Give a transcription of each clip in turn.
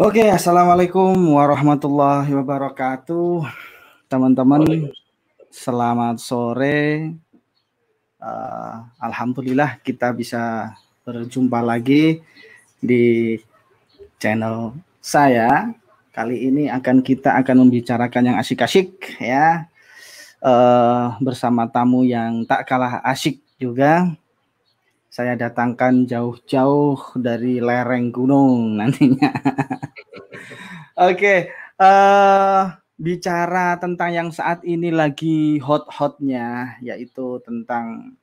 Oke, assalamualaikum warahmatullahi wabarakatuh, teman-teman. Selamat sore. Uh, Alhamdulillah kita bisa berjumpa lagi di channel saya. Kali ini akan kita akan membicarakan yang asik-asik ya, uh, bersama tamu yang tak kalah asik juga saya datangkan jauh-jauh dari lereng gunung nantinya. Oke, uh, eh, bicara tentang yang saat ini lagi hot-hotnya, yaitu tentang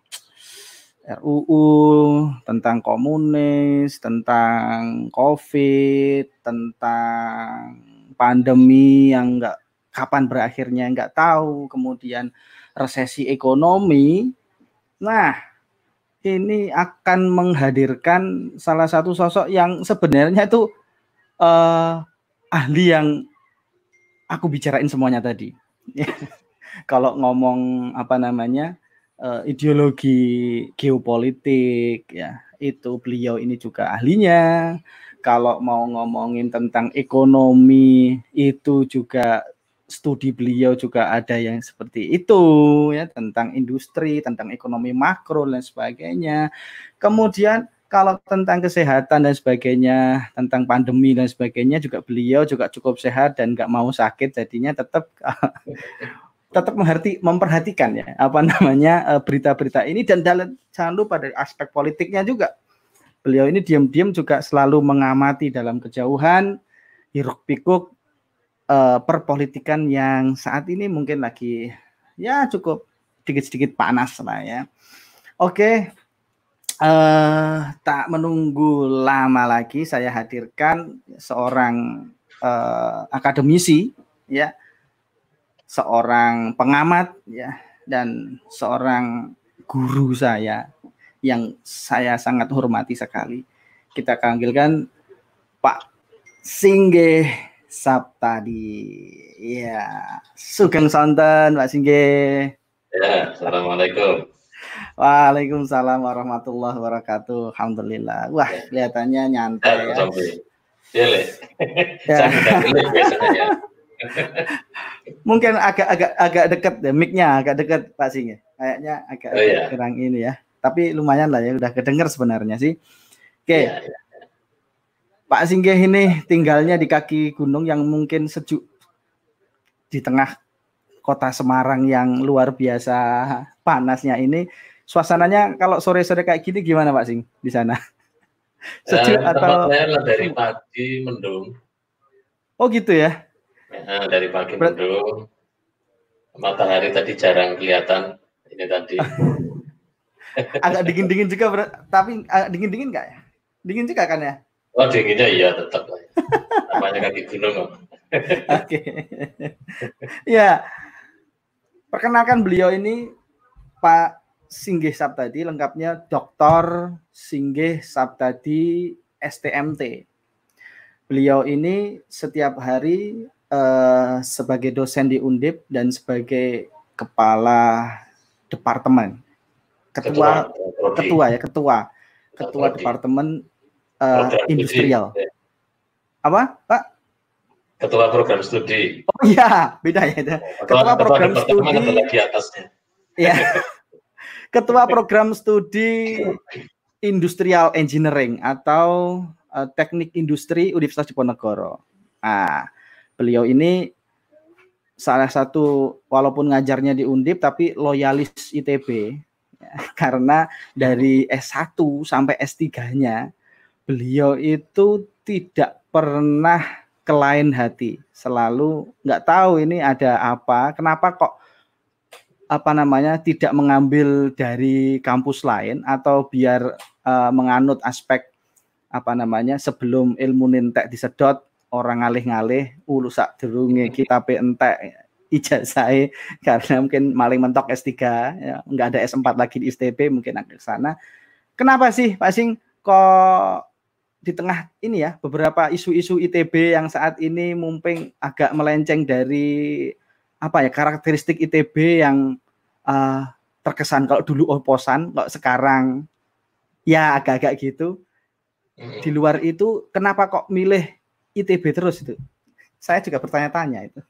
RUU, tentang komunis, tentang COVID, tentang pandemi yang enggak kapan berakhirnya nggak tahu, kemudian resesi ekonomi. Nah, ini akan menghadirkan salah satu sosok yang sebenarnya itu uh, ahli yang aku bicarain semuanya tadi. Kalau ngomong apa namanya uh, ideologi geopolitik ya itu beliau ini juga ahlinya. Kalau mau ngomongin tentang ekonomi itu juga studi beliau juga ada yang seperti itu ya tentang industri, tentang ekonomi makro dan sebagainya. Kemudian kalau tentang kesehatan dan sebagainya, tentang pandemi dan sebagainya juga beliau juga cukup sehat dan nggak mau sakit, jadinya tetap tetap memperhati, memperhatikan ya apa namanya eh, berita-berita ini dan dalam jangan lupa dari aspek politiknya juga. Beliau ini diam-diam juga selalu mengamati dalam kejauhan hiruk pikuk uh, perpolitikan yang saat ini mungkin lagi ya cukup sedikit-sedikit panas lah ya. Oke, uh, tak menunggu lama lagi saya hadirkan seorang uh, akademisi ya, seorang pengamat ya dan seorang guru saya yang saya sangat hormati sekali. Kita panggilkan Pak Singge Saptadi. Iya, Sugeng Sonten, Pak Singge. Ya, Assalamualaikum. Waalaikumsalam warahmatullahi wabarakatuh. Alhamdulillah. Wah, ya. kelihatannya nyantai ya. Ya, ya. ya. Mungkin agak-agak agak dekat ya, mic-nya agak dekat Pak Singge. Kayaknya agak, oh, ya. kurang ini ya. Tapi lumayan lah ya, udah kedengar sebenarnya sih. Oke. Okay. Ya, ya. Pak Singgih ini tinggalnya di kaki gunung yang mungkin sejuk di tengah kota Semarang yang luar biasa panasnya ini. Suasananya kalau sore-sore kayak gini gimana Pak Sing di sana? Sejuk ya, atau saya dari pagi mendung. Oh gitu ya? ya dari pagi Ber mendung. Matahari tadi jarang kelihatan. Ini tadi. agak dingin-dingin juga, tapi agak dingin-dingin nggak ya? Dingin juga kan ya? Oh dinginnya iya tetap lah. Namanya kaki gunung. Oke. ya. Perkenalkan beliau ini Pak Singgih Sabtadi, lengkapnya Dr. Singgih Sabtadi STMT. Beliau ini setiap hari uh, sebagai dosen di Undip dan sebagai kepala departemen. Ketua ketua, ketua ya, ketua. Ketua departemen uh, industrial. Apa, Pak? Ketua program studi. Oh iya, beda ya. Ketua, ketua program studi. Di atasnya. Iya. ketua program studi Industrial Engineering atau uh, Teknik Industri Universitas Diponegoro. Nah, beliau ini salah satu walaupun ngajarnya di Undip tapi loyalis ITB ya, karena dari S1 sampai S3-nya beliau itu tidak pernah ke lain hati, selalu nggak tahu ini ada apa, kenapa kok apa namanya tidak mengambil dari kampus lain atau biar uh, menganut aspek apa namanya sebelum ilmu nintek disedot orang ngalih-ngalih ulu sak derunge kita entek ijazah karena mungkin maling mentok S3 ya, nggak ada S4 lagi di STP mungkin ke sana. Kenapa sih Pak Sing kok di tengah ini ya beberapa isu-isu ITB yang saat ini mungkin agak melenceng dari apa ya karakteristik ITB yang uh, terkesan kalau dulu oposan kalau sekarang ya agak-agak gitu di luar itu kenapa kok milih ITB terus itu? Saya juga bertanya-tanya itu.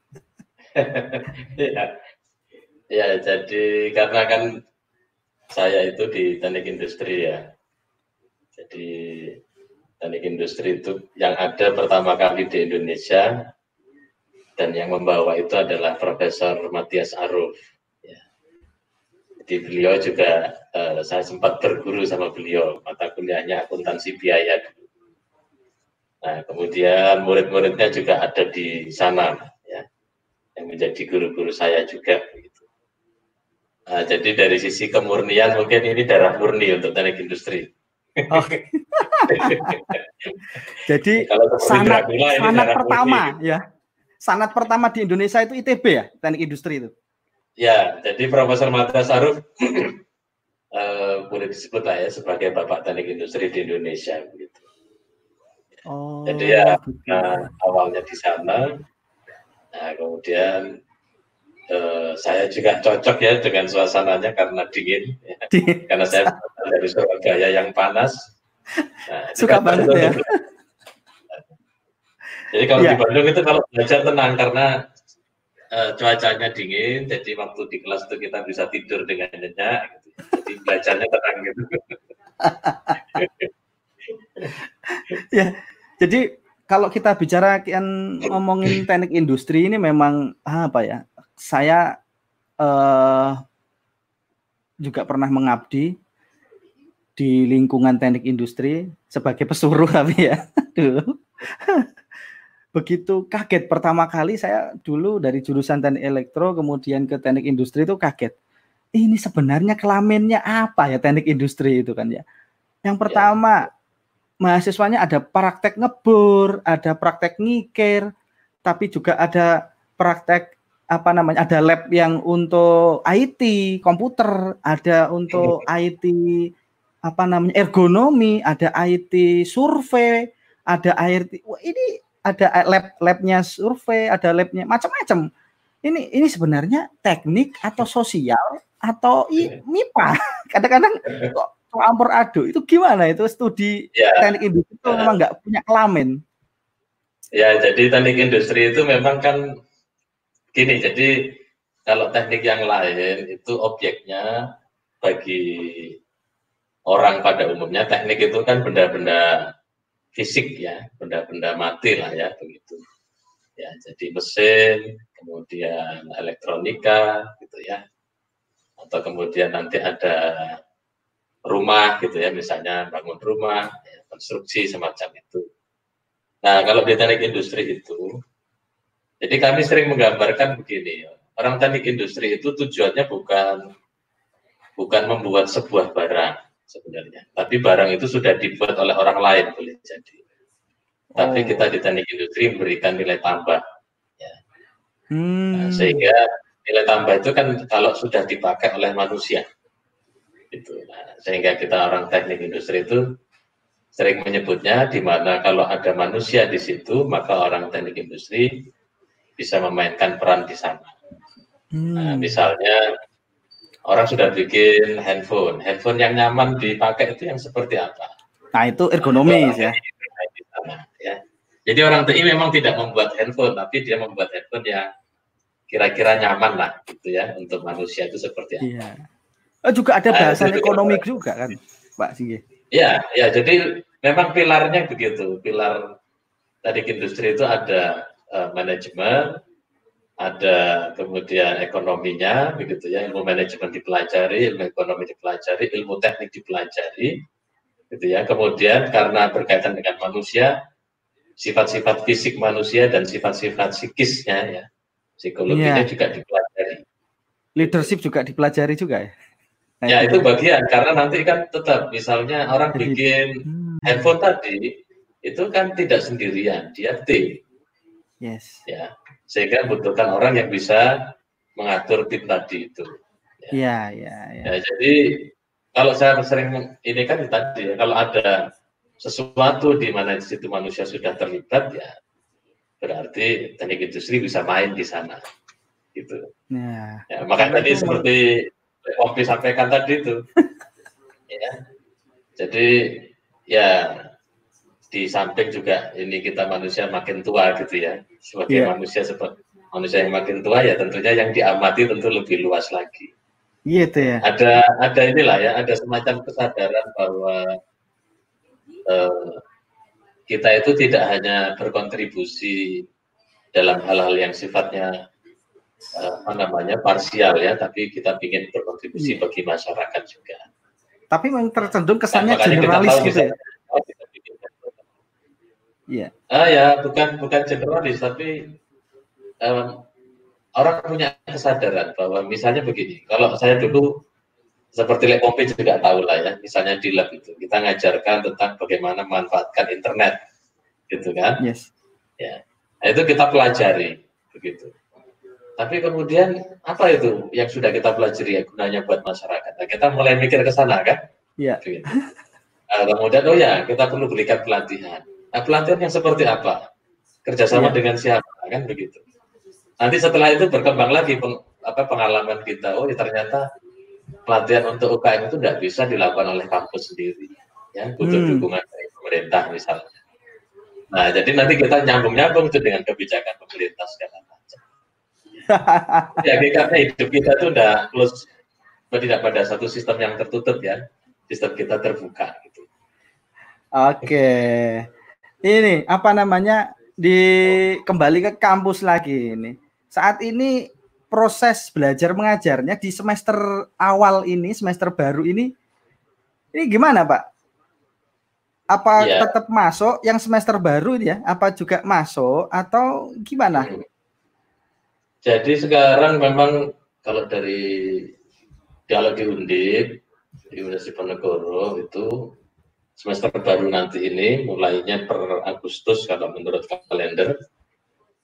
ya. ya, jadi karena kan saya itu di teknik industri ya. Jadi teknik industri itu yang ada pertama kali di Indonesia dan yang membawa itu adalah Profesor Matias Aruf. Ya. Jadi beliau juga uh, saya sempat berguru sama beliau mata kuliahnya akuntansi biaya Nah, kemudian murid-muridnya juga ada di sana, ya, yang menjadi guru-guru saya juga. Gitu. Nah, jadi dari sisi kemurnian mungkin ini darah murni untuk teknik industri. Oh. jadi kalau sanat, sanat pertama murni. ya, sanat pertama di Indonesia itu ITB ya, teknik industri itu. Ya, jadi Profesor Mata Saruf uh, boleh disebut lah ya sebagai bapak teknik industri di Indonesia. Gitu. Oh, Jadi ya nah, awalnya di sana, nah kemudian eh, saya juga cocok ya dengan suasananya karena dingin, ya. karena saya dari Surabaya yang panas. Nah, Suka banget ya. Jadi kalau ya. di Bandung itu kalau belajar tenang karena uh, cuacanya dingin, jadi waktu di kelas itu kita bisa tidur dengan nyenyak. Gitu. Jadi belajarnya tenang gitu. ya, jadi kalau kita bicara kan ngomongin teknik industri ini memang apa ya? Saya uh, juga pernah mengabdi di lingkungan teknik industri sebagai pesuruh tapi ya dulu begitu kaget. Pertama kali saya dulu dari jurusan teknik elektro kemudian ke teknik industri itu kaget. Ini sebenarnya kelaminnya apa ya teknik industri itu kan ya? Yang ya. pertama mahasiswanya ada praktek ngebor, ada praktek ngikir, tapi juga ada praktek apa namanya ada lab yang untuk IT komputer, ada untuk IT apa namanya ergonomi, ada IT survei, ada IT wah ini ada lab labnya survei, ada labnya macam-macam. Ini ini sebenarnya teknik atau sosial atau MIPA. Kadang-kadang kok campur aduk itu gimana itu studi ya. teknik industri itu memang nggak punya kelamin ya jadi teknik industri itu memang kan gini jadi kalau teknik yang lain itu objeknya bagi orang pada umumnya teknik itu kan benda-benda fisik ya benda-benda mati lah ya begitu. Ya jadi mesin kemudian elektronika gitu ya. Atau kemudian nanti ada rumah gitu ya, misalnya bangun rumah, ya, konstruksi semacam itu. Nah, kalau di teknik industri itu, jadi kami sering menggambarkan begini, orang teknik industri itu tujuannya bukan bukan membuat sebuah barang sebenarnya, tapi barang itu sudah dibuat oleh orang lain boleh jadi. Tapi oh. kita di teknik industri memberikan nilai tambah, ya. hmm. nah, sehingga nilai tambah itu kan kalau sudah dipakai oleh manusia, itu. Nah, sehingga kita orang teknik industri itu sering menyebutnya di mana kalau ada manusia di situ maka orang teknik industri bisa memainkan peran di sana. Hmm. Nah, misalnya orang sudah bikin handphone, handphone yang nyaman dipakai itu yang seperti apa? Nah itu ergonomis ya. ya. Jadi orang TI memang tidak membuat handphone, tapi dia membuat handphone yang kira-kira nyaman lah, gitu ya, untuk manusia itu seperti apa. Iya. Oh, juga ada bahasan nah, ekonomi juga kan, Pak Singgi? Ya, ya. Jadi memang pilarnya begitu. Pilar tadi industri itu ada uh, manajemen, ada kemudian ekonominya, begitu ya. Ilmu manajemen dipelajari, ilmu ekonomi dipelajari, ilmu teknik dipelajari, gitu ya. Kemudian karena berkaitan dengan manusia, sifat-sifat fisik manusia dan sifat-sifat psikisnya ya, psikologinya yeah. juga dipelajari. Leadership juga dipelajari juga ya? Nah, ya itu bagian karena nanti kan tetap misalnya orang bikin hmm. handphone tadi itu kan tidak sendirian, dia tim. Yes. Ya, sehingga butuhkan orang yang bisa mengatur tim tadi itu. Ya, ya, ya. ya. ya jadi kalau saya sering ini kan tadi ya, kalau ada sesuatu di mana di situ manusia sudah terlibat ya berarti teknik industri bisa main di sana gitu. Ya. ya makanya tadi seperti Kopi sampaikan tadi itu. ya. Jadi ya di samping juga ini kita manusia makin tua gitu ya sebagai yeah. manusia seperti manusia yang makin tua ya tentunya yang diamati tentu lebih luas lagi. Iya itu ya. Ada ada inilah ya ada semacam kesadaran bahwa uh, kita itu tidak hanya berkontribusi dalam hal-hal yang sifatnya uh, apa namanya parsial ya, tapi kita ingin berkontribusi yeah. bagi masyarakat juga. Tapi memang tercenderung kesannya nah, generalis gitu ya. Iya. Ah ya, bukan bukan generalis tapi um, orang punya kesadaran bahwa misalnya begini, kalau saya dulu seperti Lekompi juga tahu lah ya, misalnya di lab itu kita ngajarkan tentang bagaimana memanfaatkan internet, gitu kan? Yes. Ya, nah, itu kita pelajari begitu. Tapi kemudian apa itu yang sudah kita pelajari ya gunanya buat masyarakat? Nah, kita mulai mikir ke sana kan? Iya. Yeah. Nah, kemudian oh ya kita perlu berikan pelatihan Nah, pelatihan yang seperti apa? Kerjasama ya. dengan siapa? Kan begitu. Nanti setelah itu berkembang lagi peng, apa pengalaman kita. Oh, ya ternyata pelatihan untuk UKM itu tidak bisa dilakukan oleh kampus sendiri. Ya, butuh hmm. dukungan dari pemerintah misalnya. Nah, jadi nanti kita nyambung-nyambung itu dengan kebijakan pemerintah segala macam. ya, karena hidup kita itu udah close, tidak pada satu sistem yang tertutup ya. Sistem kita terbuka gitu. Oke ini apa namanya di kembali ke kampus lagi ini. Saat ini proses belajar mengajarnya di semester awal ini, semester baru ini, ini gimana Pak? Apa yeah. tetap masuk yang semester baru ya? Apa juga masuk atau gimana? Hmm. Jadi sekarang memang kalau dari kalau di Undip di Universitas Ponegoro itu semester baru nanti ini mulainya per Agustus kalau menurut kalender.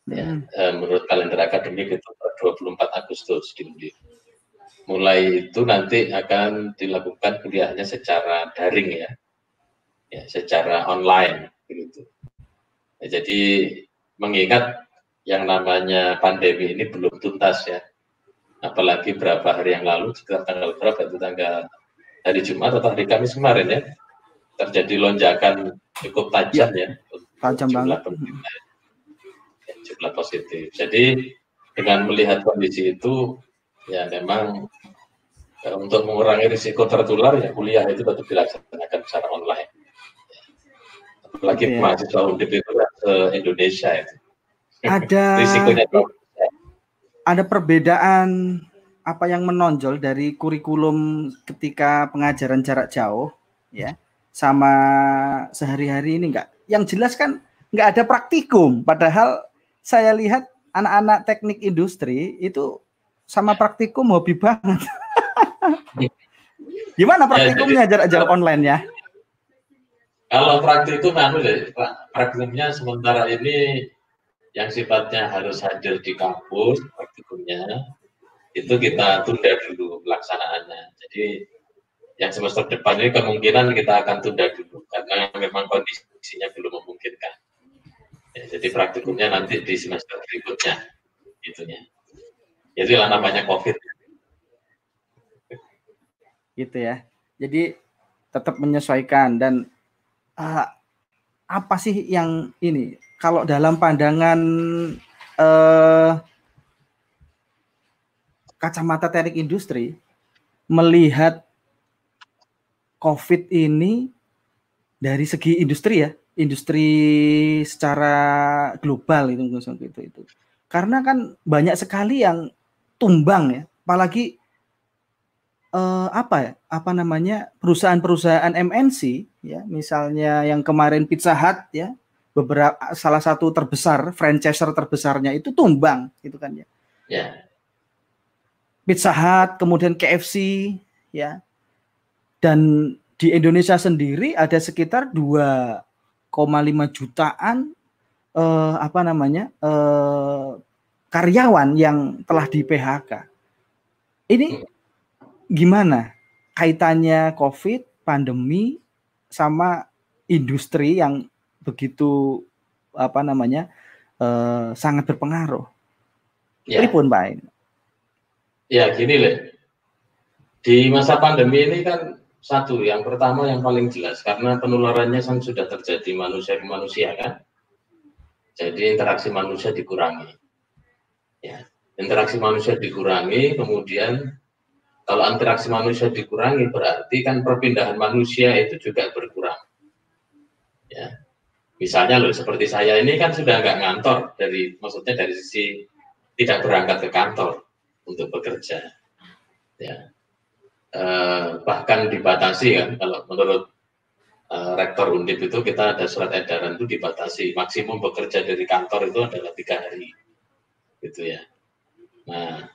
Ya, eh, menurut kalender akademik itu per 24 Agustus di Mulai itu nanti akan dilakukan kuliahnya secara daring ya, ya secara online begitu. Ya, jadi mengingat yang namanya pandemi ini belum tuntas ya, apalagi berapa hari yang lalu sekitar tanggal berapa itu? Tanggal hari Jumat atau hari Kamis kemarin ya terjadi lonjakan cukup tajam ya, ya tajam jumlah banget ya, jumlah positif. Jadi dengan melihat kondisi itu ya memang ya, untuk mengurangi risiko tertular ya kuliah itu tetap dilaksanakan secara online. Apalagi ya. mahasiswa itu ke Indonesia itu. Ada risikonya ada perbedaan apa yang menonjol dari kurikulum ketika pengajaran jarak jauh ya sama sehari-hari ini enggak. Yang jelas kan enggak ada praktikum. Padahal saya lihat anak-anak teknik industri itu sama praktikum hobi banget. Gimana praktikumnya jarak-jarak online ya? Kalau praktikum anu deh, praktikumnya sementara ini yang sifatnya harus hadir di kampus praktikumnya itu kita tunda dulu pelaksanaannya. Jadi yang semester depan ini kemungkinan kita akan tunda dulu karena memang kondisinya belum memungkinkan. Ya, jadi praktikumnya nanti di semester berikutnya, itunya. Jadi lah namanya COVID. Gitu ya. Jadi tetap menyesuaikan dan uh, apa sih yang ini? Kalau dalam pandangan uh, kacamata teknik industri melihat COVID ini dari segi industri ya, industri secara global itu itu itu. Karena kan banyak sekali yang tumbang ya, apalagi eh, apa ya, apa namanya perusahaan-perusahaan MNC ya, misalnya yang kemarin Pizza Hut ya, beberapa salah satu terbesar franchiser terbesarnya itu tumbang gitu kan ya. Ya. Pizza Hut, kemudian KFC ya, dan di Indonesia sendiri ada sekitar 2,5 jutaan eh, apa namanya eh, karyawan yang telah di PHK. Ini gimana kaitannya COVID, pandemi, sama industri yang begitu apa namanya eh, sangat berpengaruh. Ya. Pripun Pak? Ya gini loh, di masa pandemi ini kan satu, yang pertama yang paling jelas karena penularannya kan sudah terjadi manusia ke manusia kan. Jadi interaksi manusia dikurangi. Ya, interaksi manusia dikurangi, kemudian kalau interaksi manusia dikurangi berarti kan perpindahan manusia itu juga berkurang. Ya, misalnya loh seperti saya ini kan sudah nggak ngantor dari maksudnya dari sisi tidak berangkat ke kantor untuk bekerja. Ya, eh, bahkan dibatasi kan kalau menurut eh, rektor undip itu kita ada surat edaran itu dibatasi. Maksimum bekerja dari kantor itu adalah tiga hari gitu ya. Nah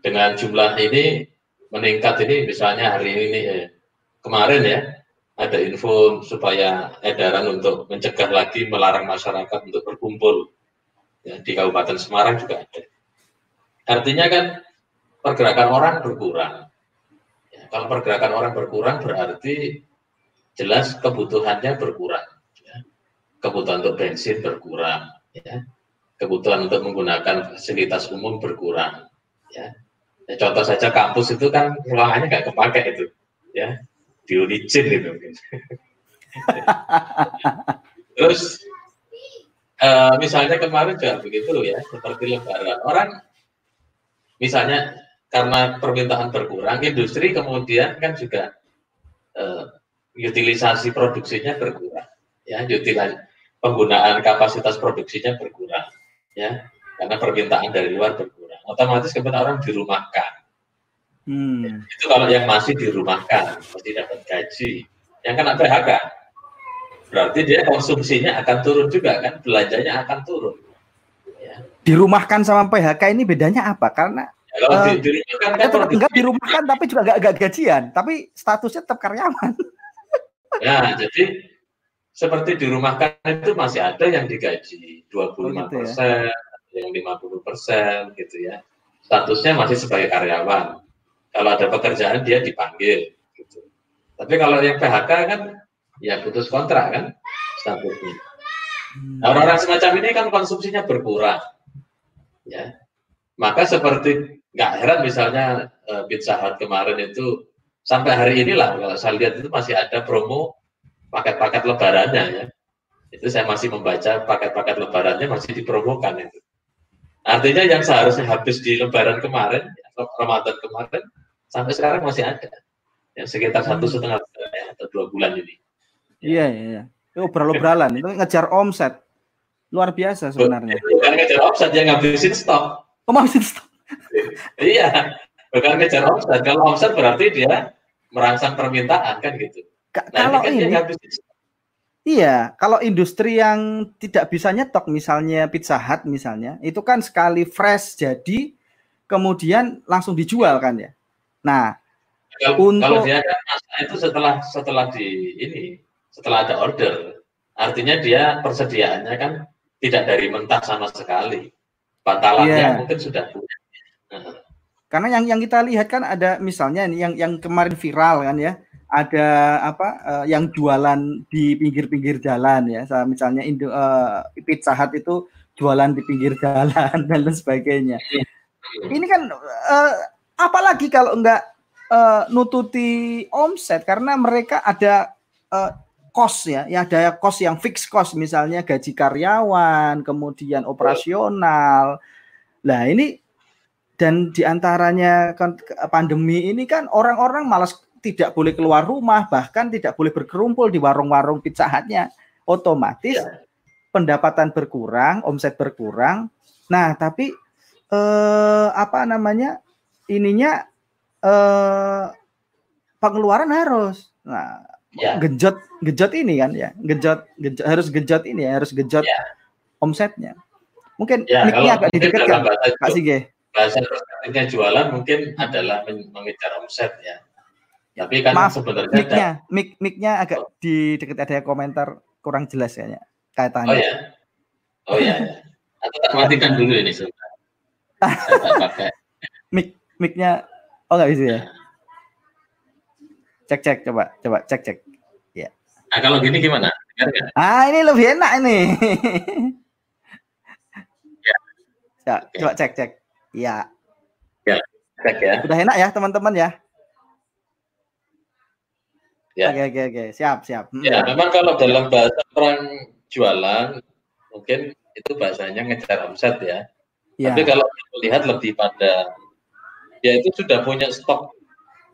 dengan jumlah ini meningkat ini misalnya hari ini eh, kemarin ya ada info supaya edaran untuk mencegah lagi melarang masyarakat untuk berkumpul. Ya, di Kabupaten Semarang juga ada. Artinya kan pergerakan orang berkurang kalau pergerakan orang berkurang berarti jelas kebutuhannya berkurang. Ya. Kebutuhan untuk bensin berkurang. Ya. Kebutuhan untuk menggunakan fasilitas umum berkurang. Ya. ya contoh saja kampus itu kan ruangannya nggak kepake itu. Ya. Di Unicin gitu. Terus uh, misalnya kemarin juga begitu ya, seperti lebaran. Orang misalnya karena permintaan berkurang, industri kemudian kan juga uh, utilisasi produksinya berkurang, ya, utilisasi penggunaan kapasitas produksinya berkurang, ya, karena permintaan dari luar berkurang, otomatis kemudian orang dirumahkan. Hmm. Itu kalau yang masih dirumahkan, masih dapat gaji, yang kena PHK, berarti dia konsumsinya akan turun juga kan, belanjanya akan turun. Ya. Dirumahkan sama PHK ini bedanya apa? Karena kalau uh, di, di kan, kan tetap enggak di rumah kan tapi juga enggak, enggak gajian, tapi statusnya tetap karyawan. Ya, jadi seperti di rumah kan itu masih ada yang digaji 25 oh, gitu persen, ya? yang 50 persen gitu ya. Statusnya masih sebagai karyawan. Kalau ada pekerjaan dia dipanggil. Gitu. Tapi kalau yang PHK kan ya putus kontrak kan statusnya. Nah, orang-orang semacam ini kan konsumsinya berkurang. Ya, maka seperti nggak heran misalnya uh, Pizza Hut kemarin itu sampai hari inilah kalau saya lihat itu masih ada promo paket-paket lebarannya ya. Itu saya masih membaca paket-paket lebarannya masih dipromokan itu. Artinya yang seharusnya habis di lebaran kemarin, Ramadan kemarin, sampai sekarang masih ada. Yang sekitar satu hmm. setengah bulan ya, atau dua bulan ini. Iya, iya, iya. Itu obral-obralan, itu ngejar omset. Luar biasa sebenarnya. Bukan ngejar omset, yang ngabisin stok. Oh, ngabisin stok iya, bukan kejar omset. Kalau omset berarti dia merangsang permintaan kan gitu. Nah, kalau ini, kan ini Iya, kalau industri yang tidak bisa nyetok misalnya Pizza Hut misalnya, itu kan sekali fresh jadi kemudian langsung dijual kan ya. Nah, kalau, untuk kalau dia kan itu setelah setelah di ini setelah ada order, artinya dia persediaannya kan tidak dari mentah sama sekali. Bantalannya yeah. mungkin sudah punya karena yang yang kita lihat kan ada misalnya yang yang kemarin viral kan ya, ada apa uh, yang jualan di pinggir-pinggir jalan ya, misalnya Indo, uh, Pizza Hut itu jualan di pinggir jalan dan lain sebagainya. Iya. Ini kan uh, apalagi kalau enggak uh, nututi omset karena mereka ada uh, cost ya, ya ada cost yang fix cost misalnya gaji karyawan, kemudian operasional. Nah, ini dan di antaranya kan pandemi ini kan orang-orang malas tidak boleh keluar rumah bahkan tidak boleh berkerumpul di warung-warung pizza hutnya otomatis ya. pendapatan berkurang omset berkurang nah tapi eh, apa namanya ininya eh, pengeluaran harus nah ya. genjot genjot ini kan ya genjot, genjot harus genjot ini ya harus genjot ya. omsetnya mungkin ya, ini agak didekatkan Pak Sige bahasa perspektifnya jualan mungkin adalah mengejar omset ya. Tapi kan Maaf, sebenarnya mic-nya, mic mic-nya agak oh. di dekat ada komentar kurang jelas kayaknya kaitannya. Oh ya. Oh ya. Atau tak matikan dulu ini sebentar. pakai. Mic mic-nya oh nggak bisa ya. Cek cek coba coba cek cek. Ya. Nah kalau gini gimana? Ah ini lebih enak ini. ya. ya coba cek cek. Iya. Ya, cek ya. Udah enak ya teman-teman ya. Ya. Oke oke oke, siap siap. Hmm. Ya, memang kalau dalam bahasa orang jualan mungkin itu bahasanya ngejar omset ya. ya. Tapi kalau melihat lebih pada ya itu sudah punya stok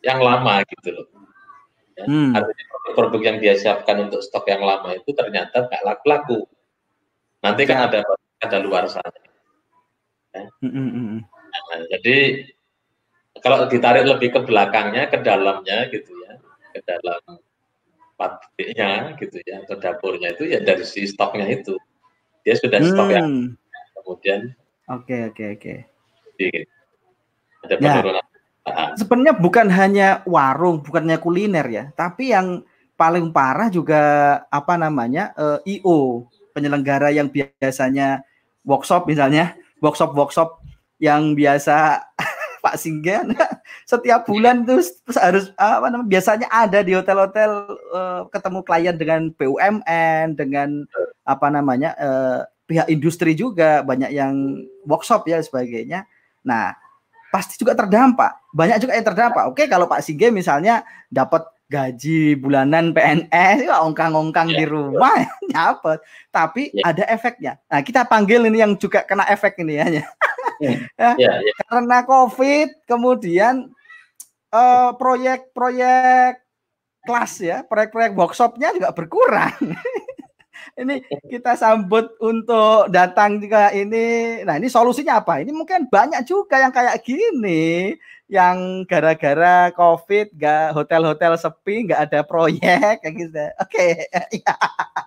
yang lama gitu loh. Ya, hmm. Artinya produk yang dia siapkan untuk stok yang lama itu ternyata nggak laku-laku. Nanti kan ya. ada ada luar sana. Ya. Hmm, hmm, hmm. Nah, jadi kalau ditarik lebih ke belakangnya, ke dalamnya gitu ya, ke dalam pabriknya gitu ya, atau dapurnya itu ya dari si stoknya itu. Dia sudah stok hmm. yang kemudian. Oke oke oke. Ada ya. penurunan. Ya. Sebenarnya bukan hanya warung, bukannya kuliner ya, tapi yang paling parah juga apa namanya uh, eh, IO penyelenggara yang biasanya workshop misalnya workshop workshop yang biasa Pak Singgen setiap bulan tuh harus apa namanya biasanya ada di hotel-hotel uh, ketemu klien dengan BUMN dengan apa namanya uh, pihak industri juga banyak yang workshop ya sebagainya. Nah, pasti juga terdampak. Banyak juga yang terdampak. Oke, kalau Pak Sige misalnya dapat gaji bulanan PNS ya ongkang-ongkang yeah. di rumah dapat. Tapi yeah. ada efeknya. Nah, kita panggil ini yang juga kena efek ini ya. Ya, ya, ya. Karena COVID, kemudian uh, proyek-proyek kelas ya, proyek-proyek workshopnya juga berkurang. ini kita sambut untuk datang juga ini. Nah, ini solusinya apa? Ini mungkin banyak juga yang kayak gini, yang gara-gara COVID, gak hotel-hotel sepi, nggak ada proyek kayak gitu. Oke, okay.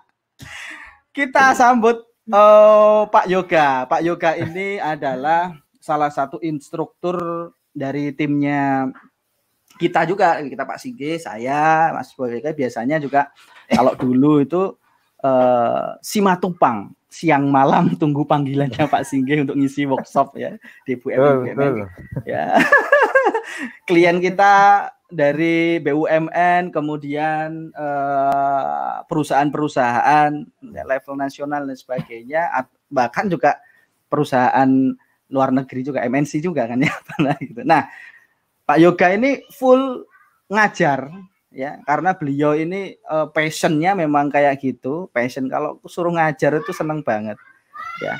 kita sambut Oh, Pak Yoga. Pak Yoga ini adalah salah satu instruktur dari timnya kita juga. Kita Pak Sige, saya, Mas Yoga biasanya juga kalau dulu itu uh, Simatupang siang malam tunggu panggilannya Pak Singge untuk ngisi workshop ya di BUMN. Ya. Klien kita dari BUMN, kemudian eh, perusahaan-perusahaan level nasional dan sebagainya, bahkan juga perusahaan luar negeri juga, MNC juga kan ya. gitu. Nah, Pak Yoga ini full ngajar ya, karena beliau ini uh, passionnya memang kayak gitu, passion kalau suruh ngajar itu seneng banget, ya.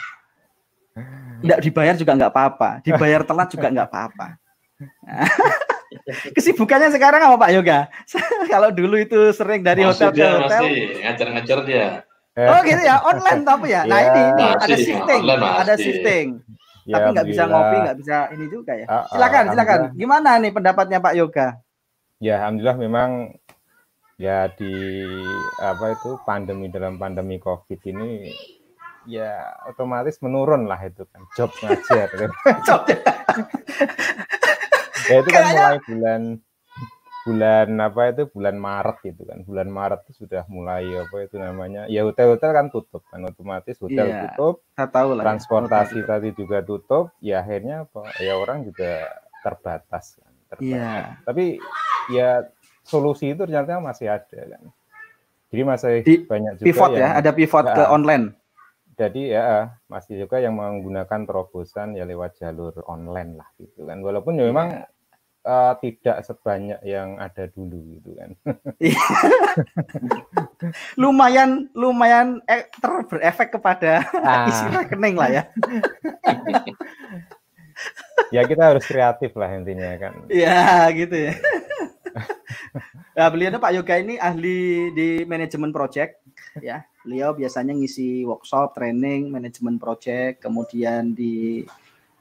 Tidak dibayar juga nggak apa-apa, dibayar telat juga nggak apa-apa. Kesibukannya sekarang apa Pak Yoga? Kalau dulu itu sering dari masih hotel ke hotel. Masih ngajar-ngajar dia. Oh gitu ya, online tapi ya. Nah ya, ini ini masih, ada shifting, ada shifting. Ya, tapi nggak bisa ngopi, nggak bisa ini juga ya. Ah, ah, silakan, silakan. Gimana nih pendapatnya Pak Yoga? Ya, alhamdulillah memang ya di apa itu pandemi dalam pandemi COVID ini ya otomatis menurun lah itu kan job ngajar. job ya itu kan mulai bulan bulan apa itu? Bulan Maret gitu kan. Bulan Maret itu sudah mulai apa itu namanya? Ya hotel-hotel kan tutup kan otomatis hotel iya, tutup tahu lah ya, transportasi ya. tadi juga tutup ya akhirnya apa? Ya orang juga terbatas kan terbatas. Iya. tapi ya solusi itu ternyata masih ada kan. Jadi masih Di, banyak juga pivot ya, yang, ya ada pivot ke online. Jadi ya masih juga yang menggunakan terobosan ya lewat jalur online lah gitu kan. Walaupun ya memang iya uh, tidak sebanyak yang ada dulu gitu kan. lumayan lumayan eh, ter berefek kepada ah. isi rekening lah ya. ya kita harus kreatif lah intinya kan. Ya gitu ya. nah, beliau Pak Yoga ini ahli di manajemen project ya. Beliau biasanya ngisi workshop, training, manajemen project, kemudian di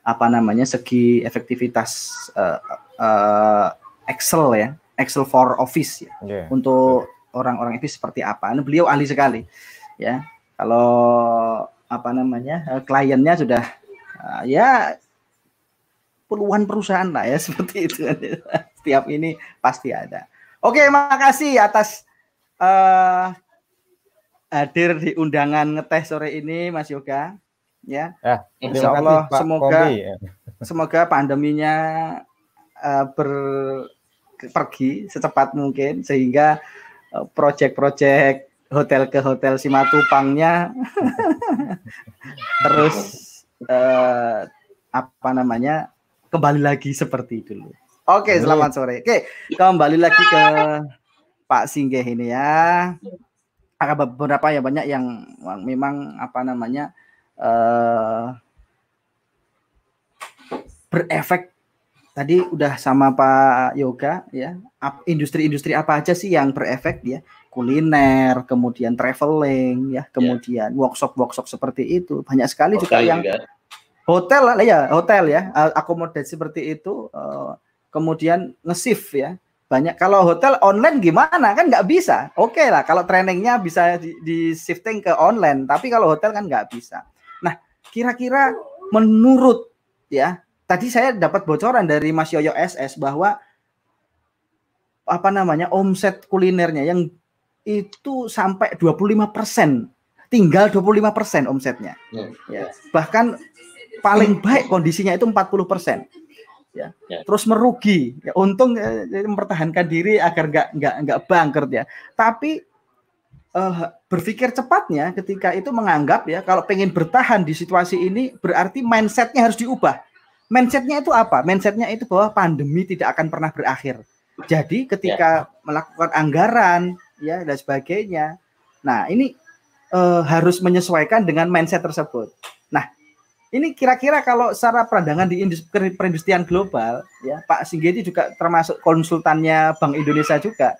apa namanya segi efektivitas uh, uh, Excel ya, Excel for Office ya. Yeah. Untuk orang-orang itu seperti apa. Nah, beliau ahli sekali ya. Kalau apa namanya uh, kliennya sudah uh, ya puluhan perusahaan lah ya seperti itu. Setiap ini pasti ada. Oke, makasih atas uh, hadir di undangan ngeteh sore ini Mas Yoga ya. ya Insya Allah kasih, semoga Kombi, semoga pandeminya uh, ber pergi secepat mungkin sehingga uh, proyek-proyek hotel ke hotel Simatupangnya terus uh, apa namanya kembali lagi seperti dulu. Oke, selamat sore. Oke, kembali lagi ke Pak Singgeh ini ya. Ada beberapa ya banyak yang memang apa namanya uh, berefek tadi udah sama Pak Yoga ya. Industri-industri apa aja sih yang berefek ya? Kuliner kemudian traveling ya. Kemudian ya. workshop-workshop seperti itu. Banyak sekali hotel juga yang juga. hotel lah ya hotel ya. Akomodasi seperti itu eh, kemudian ngesif ya. Banyak. Kalau hotel online gimana? Kan nggak bisa. Oke okay lah kalau trainingnya bisa di, di shifting ke online tapi kalau hotel kan nggak bisa kira-kira menurut ya tadi saya dapat bocoran dari Mas Yoyo SS bahwa apa namanya omset kulinernya yang itu sampai 25 persen, tinggal 25 persen omsetnya. Ya. ya. Bahkan paling baik kondisinya itu 40 persen. Ya. ya. Terus merugi. Ya, untung ya, mempertahankan diri agar nggak nggak nggak bangkrut ya. Tapi uh, berpikir cepatnya ketika itu menganggap ya kalau pengen bertahan di situasi ini berarti mindsetnya harus diubah mindsetnya itu apa? Mindsetnya itu bahwa pandemi tidak akan pernah berakhir. Jadi ketika ya. melakukan anggaran ya dan sebagainya, nah ini uh, harus menyesuaikan dengan mindset tersebut. Nah ini kira-kira kalau secara pandangan di industri perindustrian global, ya Pak Singgeti juga termasuk konsultannya Bank Indonesia juga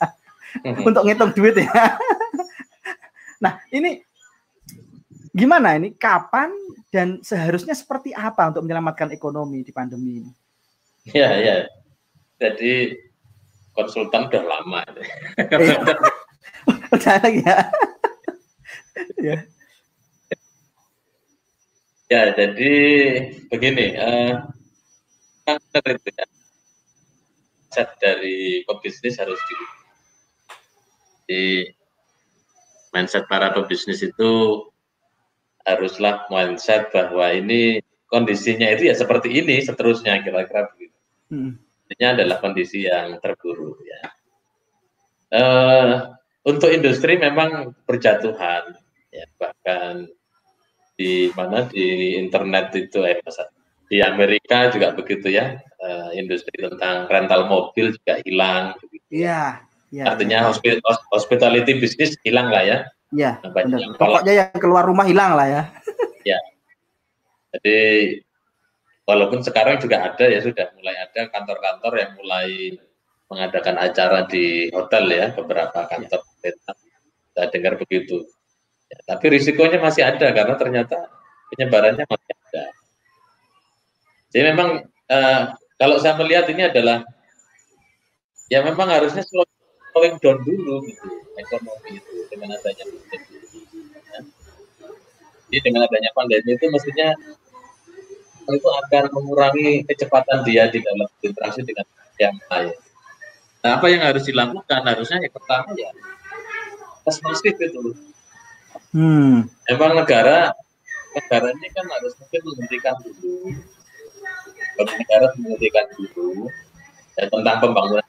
untuk ngitung duit ya. Nah ini gimana ini? Kapan dan seharusnya seperti apa untuk menyelamatkan ekonomi di pandemi ini? Ya, ya. Jadi konsultan udah lama. udah lagi ya. ya. Ya, jadi begini, uh, itu ya, set dari pebisnis harus di, di mindset para pebisnis itu haruslah mindset bahwa ini kondisinya itu ya seperti ini seterusnya kira-kira begitu. Hmm. Ini adalah kondisi yang terburuk ya. Uh, untuk industri memang berjatuhan ya bahkan di mana di internet itu eh di Amerika juga begitu ya uh, industri tentang rental mobil juga hilang. Iya. Ya, Artinya ya. hospitality bisnis hilang lah ya. Iya. Pokoknya yang keluar rumah hilang lah ya. ya. Jadi walaupun sekarang juga ada ya sudah mulai ada kantor-kantor yang mulai mengadakan acara di hotel ya beberapa iya. kantor ya. saya dengar begitu. Ya, tapi risikonya masih ada karena ternyata penyebarannya masih ada. Jadi memang uh, kalau saya melihat ini adalah ya memang harusnya slowing down dulu gitu ekonomi itu dengan adanya pandemi. Ya. Jadi dengan adanya pandemi itu mestinya itu akan mengurangi kecepatan dia di dalam interaksi dengan yang lain. Nah, apa yang harus dilakukan? Harusnya yang pertama ya tes masif itu. Hmm. Emang negara negara ini kan harus mungkin menghentikan dulu, negara menghentikan dulu dan tentang pembangunan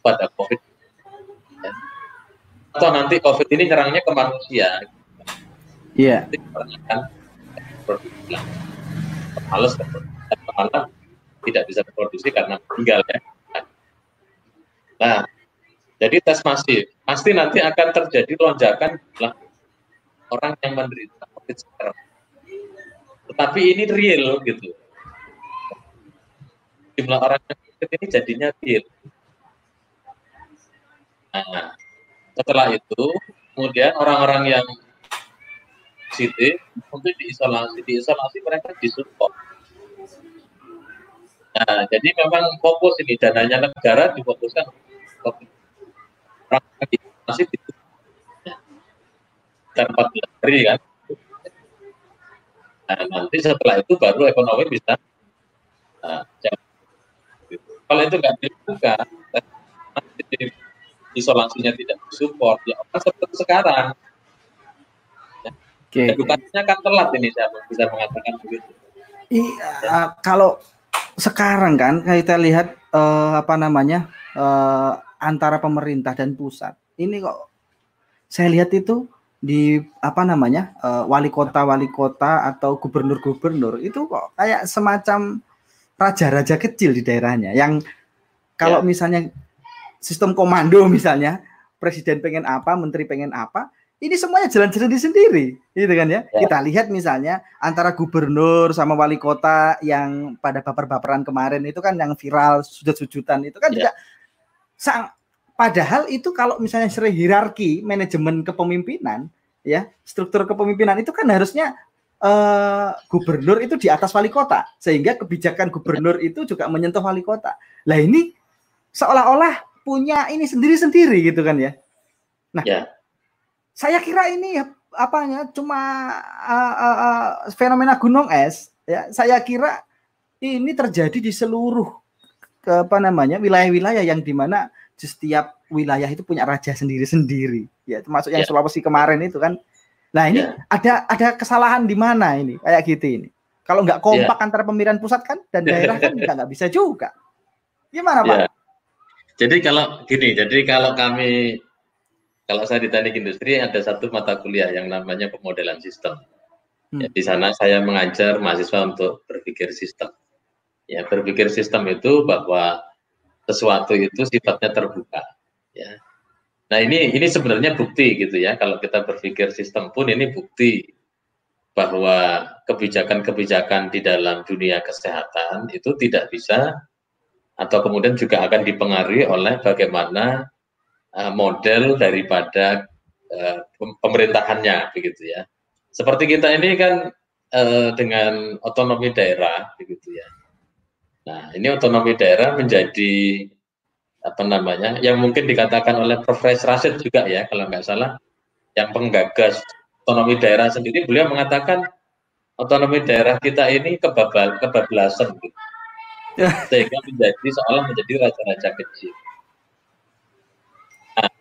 pada COVID atau nanti COVID ini nyerangnya ke manusia. Iya. Yeah. Males malah tidak bisa berproduksi karena meninggal ya. Nah, jadi tes masif pasti nanti akan terjadi lonjakan jumlah orang yang menderita COVID sekarang. Tetapi ini real gitu. Jumlah orang yang COVID ini jadinya real. Nah, setelah itu, kemudian orang-orang yang positif untuk diisolasi, diisolasi mereka disupport. Nah, jadi memang fokus ini dananya negara difokuskan orang diisolasi dan 14 hari kan. Nah, nanti setelah itu baru ekonomi bisa nah, kalau itu nggak dibuka, isolasinya tidak support ya orang seperti sekarang ya. okay. edukasinya kan telat ini saya bisa mengatakan begitu iya uh, kalau sekarang kan kita lihat uh, apa namanya uh, antara pemerintah dan pusat ini kok saya lihat itu di apa namanya uh, wali kota wali kota atau gubernur gubernur itu kok kayak semacam raja-raja kecil di daerahnya yang kalau ya. misalnya sistem komando misalnya, presiden pengen apa, menteri pengen apa, ini semuanya jalan sendiri-sendiri, gitu kan ya? ya. Kita lihat misalnya antara gubernur sama wali kota yang pada baper-baperan kemarin itu kan yang viral sujud-sujudan itu kan ya. juga sang padahal itu kalau misalnya secara hierarki manajemen kepemimpinan ya, struktur kepemimpinan itu kan harusnya uh, gubernur itu di atas wali kota sehingga kebijakan gubernur itu juga menyentuh wali kota. Lah ini seolah-olah punya ini sendiri-sendiri gitu kan ya. Nah, ya. saya kira ini apanya cuma uh, uh, uh, fenomena gunung es ya. Saya kira ini terjadi di seluruh ke apa namanya wilayah-wilayah yang di mana di setiap wilayah itu punya raja sendiri-sendiri ya termasuk yang ya. Sulawesi kemarin itu kan nah ini ya. ada ada kesalahan di mana ini kayak gitu ini kalau nggak kompak ya. antara pemerintahan pusat kan dan daerah kan nggak bisa juga gimana pak ya. Jadi kalau gini, jadi kalau kami kalau saya di teknik industri ada satu mata kuliah yang namanya pemodelan sistem. Hmm. Ya, di sana saya mengajar mahasiswa untuk berpikir sistem. Ya, berpikir sistem itu bahwa sesuatu itu sifatnya terbuka. Ya. Nah ini ini sebenarnya bukti gitu ya. Kalau kita berpikir sistem pun ini bukti bahwa kebijakan-kebijakan di dalam dunia kesehatan itu tidak bisa atau kemudian juga akan dipengaruhi oleh bagaimana uh, model daripada uh, pemerintahannya begitu ya. Seperti kita ini kan uh, dengan otonomi daerah begitu ya. Nah, ini otonomi daerah menjadi apa namanya yang mungkin dikatakan oleh Profesor Rasid juga ya kalau nggak salah yang penggagas otonomi daerah sendiri beliau mengatakan otonomi daerah kita ini kebabal kebablasan gitu sehingga menjadi seolah menjadi raja-raja kecil. Nah,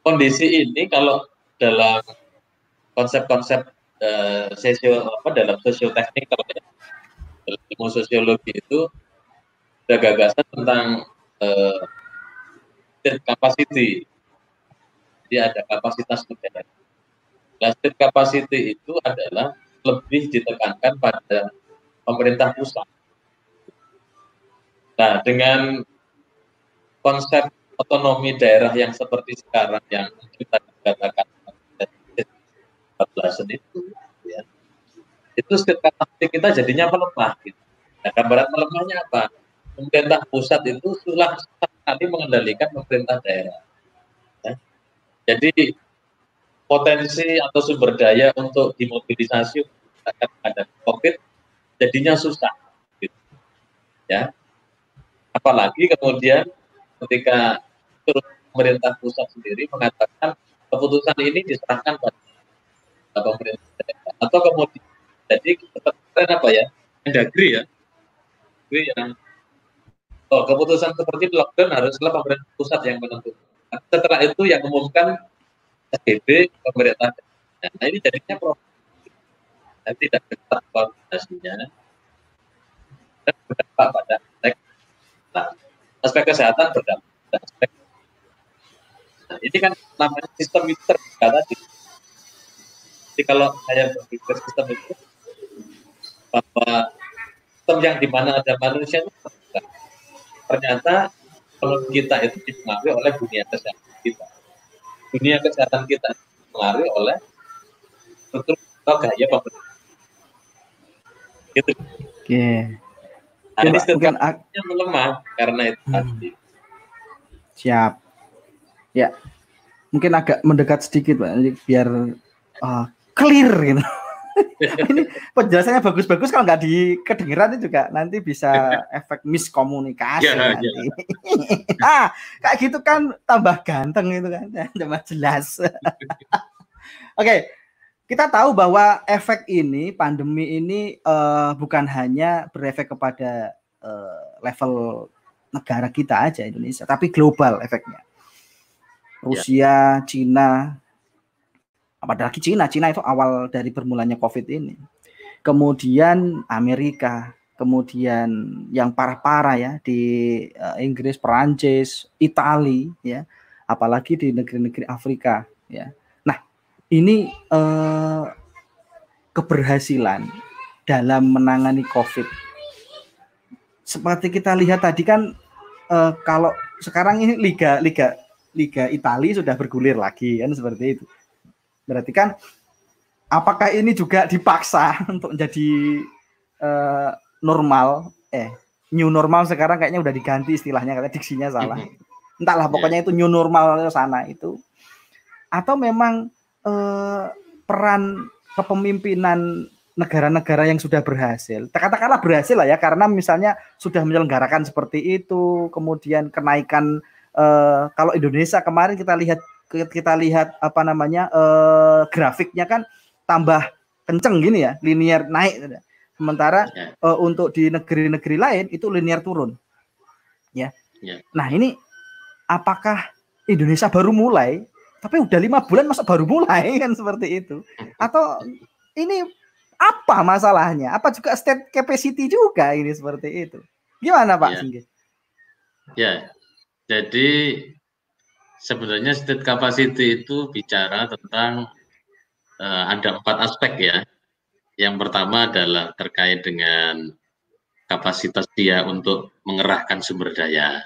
kondisi ini kalau dalam konsep-konsep sosio apa dalam sosioteknik kalau ya, dalam ilmu sosiologi itu ada gagasan tentang state capacity. Jadi ada kapasitas negara. Nah, state capacity itu adalah lebih ditekankan pada pemerintah pusat Nah, dengan konsep otonomi daerah yang seperti sekarang yang kita katakan 14 itu, ya, itu setiap kita jadinya melemah. Gitu. Nah, gambaran melemahnya apa? Pemerintah pusat itu sudah sekali mengendalikan pemerintah daerah. Ya. Jadi potensi atau sumber daya untuk dimobilisasi akan ada COVID jadinya susah. Gitu. Ya, Apalagi kemudian ketika pemerintah pusat sendiri mengatakan keputusan ini diserahkan pada pemerintah. Atau kemudian jadi keputusan apa ya? Mendagri ya. Mendagri yang oh, keputusan seperti lockdown haruslah pemerintah pusat yang menentukan. Setelah itu yang umumkan SBB pemerintah. Nah ini jadinya problem. Tidak ketat koordinasinya dan berdampak pada Nah, aspek kesehatan berdampak aspek Nah, ini kan namanya sistem itu terbuka tadi. Jadi kalau saya berpikir sistem itu bahwa sistem yang di mana ada manusia itu terbuka. Ternyata kalau kita itu dipengaruhi oleh dunia kesehatan kita. Dunia kesehatan kita dipengaruhi oleh struktur atau gaya pemerintah. Gitu. Oke. Okay. Jadi setiap melemah karena itu hmm. Siap. Ya. Mungkin agak mendekat sedikit, Pak, biar uh, clear gitu. ini penjelasannya bagus-bagus kalau nggak di kedengeran itu juga nanti bisa efek miskomunikasi ya, nanti. Ya. ah, kayak gitu kan tambah ganteng itu kan, tambah jelas. Oke, okay, kita tahu bahwa efek ini, pandemi ini uh, bukan hanya berefek kepada uh, level negara kita aja Indonesia, tapi global efeknya. Rusia, ya. Cina, apalagi Cina, Cina itu awal dari bermulanya COVID ini. Kemudian Amerika, kemudian yang parah-parah ya di uh, Inggris, Perancis, Italia, ya, apalagi di negeri-negeri Afrika, ya ini eh, keberhasilan dalam menangani COVID. Seperti kita lihat tadi kan eh, kalau sekarang ini liga liga liga Italia sudah bergulir lagi kan seperti itu. Berarti kan apakah ini juga dipaksa untuk menjadi uh, normal eh new normal sekarang kayaknya udah diganti istilahnya karena diksinya salah. Entahlah pokoknya itu new normal sana itu atau memang uh, peran kepemimpinan negara-negara yang sudah berhasil, katakanlah berhasil lah ya, karena misalnya sudah menyelenggarakan seperti itu, kemudian kenaikan uh, kalau Indonesia kemarin kita lihat kita lihat apa namanya uh, grafiknya kan tambah kenceng gini ya, linear naik. Sementara uh, untuk di negeri-negeri lain itu linear turun. Ya. ya. Nah ini apakah Indonesia baru mulai, tapi udah lima bulan masa baru mulai kan seperti itu? Atau ini apa masalahnya? Apa juga state capacity juga ini seperti itu? Gimana Pak ya. Ya, jadi sebenarnya state capacity itu bicara tentang uh, ada empat aspek ya. Yang pertama adalah terkait dengan kapasitas dia untuk mengerahkan sumber daya.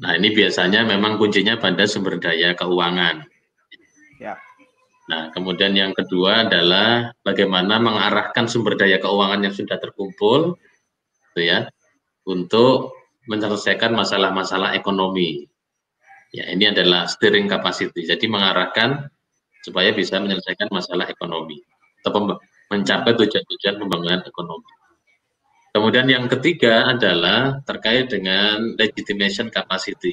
Nah ini biasanya memang kuncinya pada sumber daya keuangan. Ya. Nah, kemudian yang kedua adalah bagaimana mengarahkan sumber daya keuangan yang sudah terkumpul, gitu ya, untuk menyelesaikan masalah-masalah ekonomi. Ya, ini adalah steering capacity. Jadi mengarahkan supaya bisa menyelesaikan masalah ekonomi atau mencapai tujuan-tujuan pembangunan ekonomi. Kemudian yang ketiga adalah terkait dengan legitimation capacity,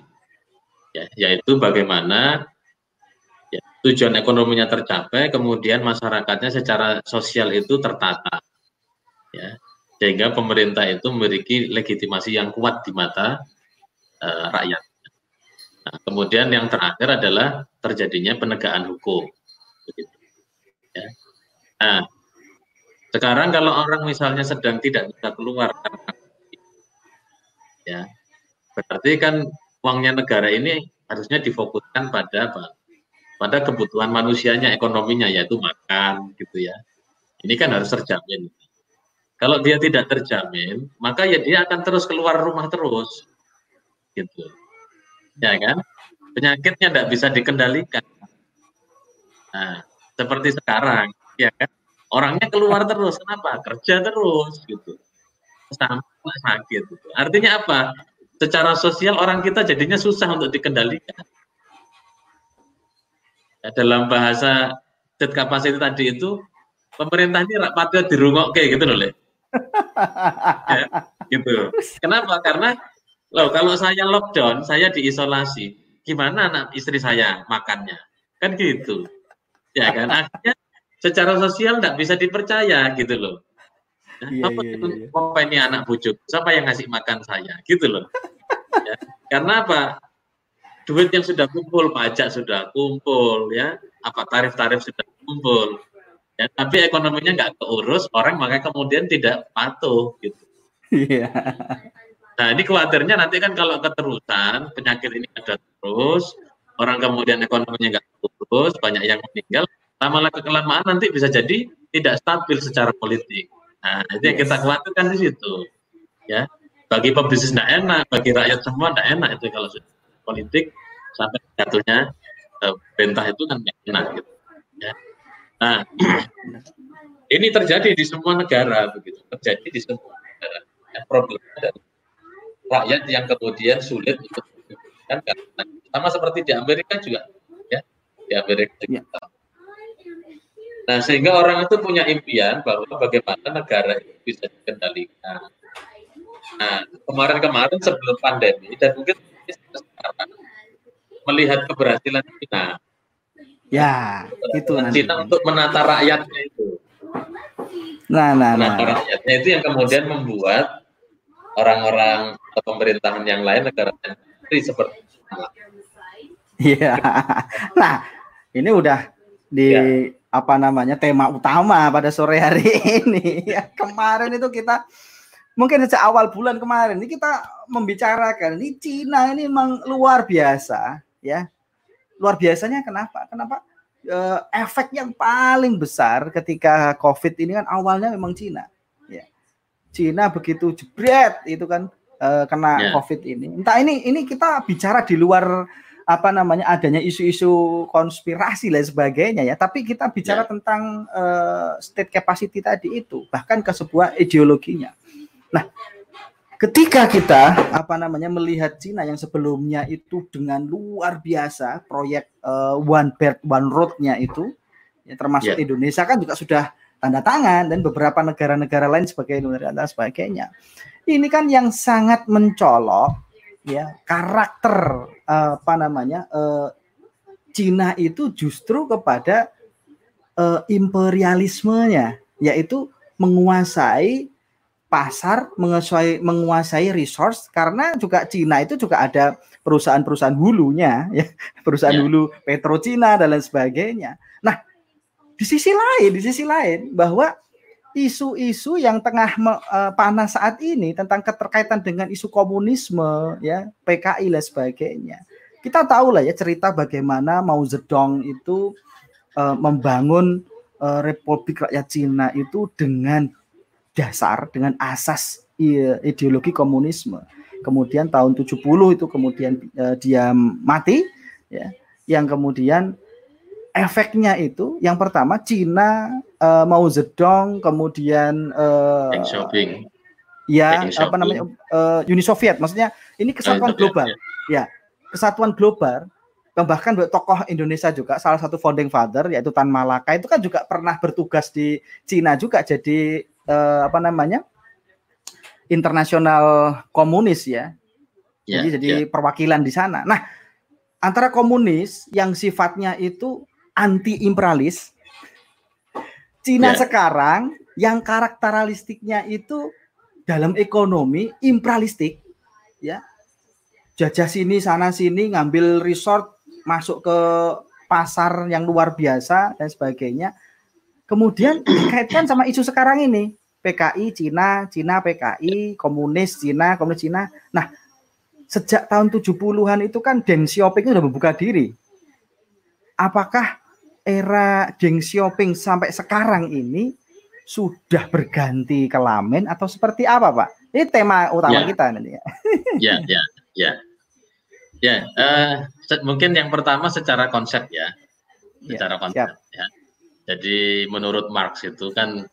ya, yaitu bagaimana tujuan ekonominya tercapai, kemudian masyarakatnya secara sosial itu tertata, ya, sehingga pemerintah itu memiliki legitimasi yang kuat di mata uh, rakyat. Nah, kemudian yang terakhir adalah terjadinya penegakan hukum. Ya. Nah, sekarang kalau orang misalnya sedang tidak bisa keluar, ya, berarti kan uangnya negara ini harusnya difokuskan pada apa? pada kebutuhan manusianya, ekonominya yaitu makan gitu ya. Ini kan harus terjamin. Kalau dia tidak terjamin, maka ya dia akan terus keluar rumah terus. Gitu. Ya kan? Penyakitnya tidak bisa dikendalikan. Nah, seperti sekarang, ya kan? Orangnya keluar terus, kenapa? Kerja terus gitu. Sampai sakit. Gitu. Artinya apa? Secara sosial orang kita jadinya susah untuk dikendalikan Ya, dalam bahasa dead capacity tadi itu pemerintah ini patut dirungok kayak gitu loh, Le. ya, gitu. Kenapa? Karena loh kalau saya lockdown, saya diisolasi, gimana anak istri saya makannya? Kan gitu. Ya kan? Akhirnya secara sosial nggak bisa dipercaya gitu loh. Nah, yeah, apa, yeah, yeah. apa ini anak bujuk? Siapa yang ngasih makan saya? Gitu loh. Ya. Karena apa? duit yang sudah kumpul, pajak sudah kumpul, ya, apa tarif-tarif sudah kumpul, ya, tapi ekonominya nggak keurus, orang maka kemudian tidak patuh, gitu. Iya. Nah ini khawatirnya nanti kan kalau keterusan penyakit ini ada terus, orang kemudian ekonominya nggak terus, banyak yang meninggal, lama-lama kelamaan nanti bisa jadi tidak stabil secara politik. Nah itu yang kita khawatirkan di situ, ya. Bagi pebisnis tidak enak, bagi rakyat semua tidak enak itu kalau politik sampai jatuhnya uh, perintah itu kan enak gitu. Ya. Nah, ini terjadi di semua negara begitu, terjadi di semua negara. Ya, problemnya adalah rakyat yang kemudian sulit untuk kan sama seperti di Amerika juga ya di Amerika juga. Ya. Nah sehingga orang itu punya impian bahwa bagaimana negara itu bisa dikendalikan. Nah kemarin-kemarin sebelum pandemi dan mungkin sekarang melihat keberhasilan Cina. Ya, itu nanti. Cina untuk menata rakyatnya itu. Nah, nah, menata nah. rakyatnya itu yang kemudian membuat orang-orang atau pemerintahan yang lain negara yang seperti Iya. Nah, ini udah di ya. Apa namanya tema utama pada sore hari ini. Ya, kemarin itu kita mungkin sejak awal bulan kemarin ini kita membicarakan ini Cina ini memang luar biasa ya luar biasanya kenapa kenapa e, efek yang paling besar ketika covid ini kan awalnya memang Cina ya Cina begitu jebret itu kan uh, kena yeah. COVID ini. Entah ini ini kita bicara di luar apa namanya adanya isu-isu konspirasi dan sebagainya ya, tapi kita bicara yeah. tentang uh, state capacity tadi itu, bahkan ke sebuah ideologinya. Nah, ketika kita apa namanya melihat Cina yang sebelumnya itu dengan luar biasa proyek uh, One Belt One Road-nya itu ya, termasuk yeah. Indonesia kan juga sudah tanda tangan dan beberapa negara-negara lain sebagai Indonesia dan sebagainya. Ini kan yang sangat mencolok ya karakter uh, apa namanya uh, Cina itu justru kepada uh, imperialismenya yaitu menguasai pasar menguasai menguasai resource karena juga Cina itu juga ada perusahaan-perusahaan hulunya ya perusahaan ya. hulu Petro Cina dan lain sebagainya. Nah, di sisi lain di sisi lain bahwa isu-isu yang tengah uh, panas saat ini tentang keterkaitan dengan isu komunisme ya PKI dan sebagainya. Kita tahu lah ya cerita bagaimana Mao Zedong itu uh, membangun uh, Republik Rakyat Cina itu dengan dasar dengan asas ideologi komunisme. Kemudian tahun 70 itu kemudian uh, dia mati ya. Yang kemudian efeknya itu yang pertama Cina uh, Mao Zedong kemudian uh, shopping. Ya, apa namanya uh, Uni Soviet maksudnya ini kesatuan global. Ya. ya, kesatuan global bahkan tokoh Indonesia juga salah satu founding father yaitu Tan Malaka itu kan juga pernah bertugas di Cina juga jadi uh, apa namanya internasional komunis ya. Yeah, jadi jadi yeah. perwakilan di sana. Nah, antara komunis yang sifatnya itu anti imperialis, Cina yeah. sekarang yang karakteristiknya itu dalam ekonomi imperialistik, ya jajah sini sana sini ngambil resort masuk ke pasar yang luar biasa dan sebagainya. Kemudian dikaitkan sama isu sekarang ini. PKI Cina, Cina PKI, komunis Cina, komunis Cina. Nah, sejak tahun 70-an itu kan Deng Xiaoping sudah membuka diri. Apakah era Deng Xiaoping sampai sekarang ini sudah berganti kelamin atau seperti apa, Pak? Ini tema utama ya. kita nanti ya. Ya, ya, ya. Ya, uh, mungkin yang pertama secara konsep ya. ya secara ya, konsep siap. ya. Jadi menurut Marx itu kan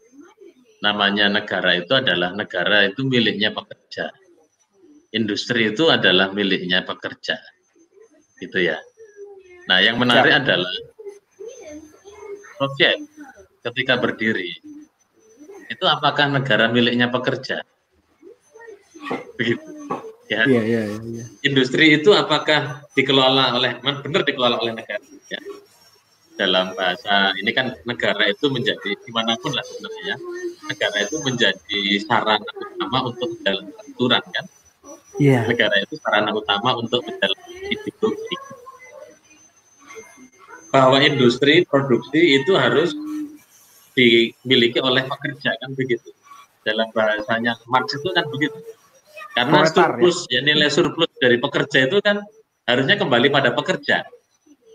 namanya negara itu adalah negara itu miliknya pekerja. Industri itu adalah miliknya pekerja. Gitu ya. Nah, yang menarik ya. adalah Soviet ketika berdiri itu apakah negara miliknya pekerja? Begitu. Ya. Iya, iya, iya. Industri itu apakah dikelola oleh benar dikelola oleh negara? Ya dalam bahasa ini kan negara itu menjadi di mana pun lah sebenarnya negara itu menjadi sarana utama untuk menjalankan aturan kan yeah. negara itu sarana utama untuk menjalankan ideologi bahwa industri produksi itu harus dimiliki oleh pekerja kan begitu dalam bahasanya Marx itu kan begitu karena Proletar, surplus ya. ya nilai surplus dari pekerja itu kan harusnya kembali pada pekerja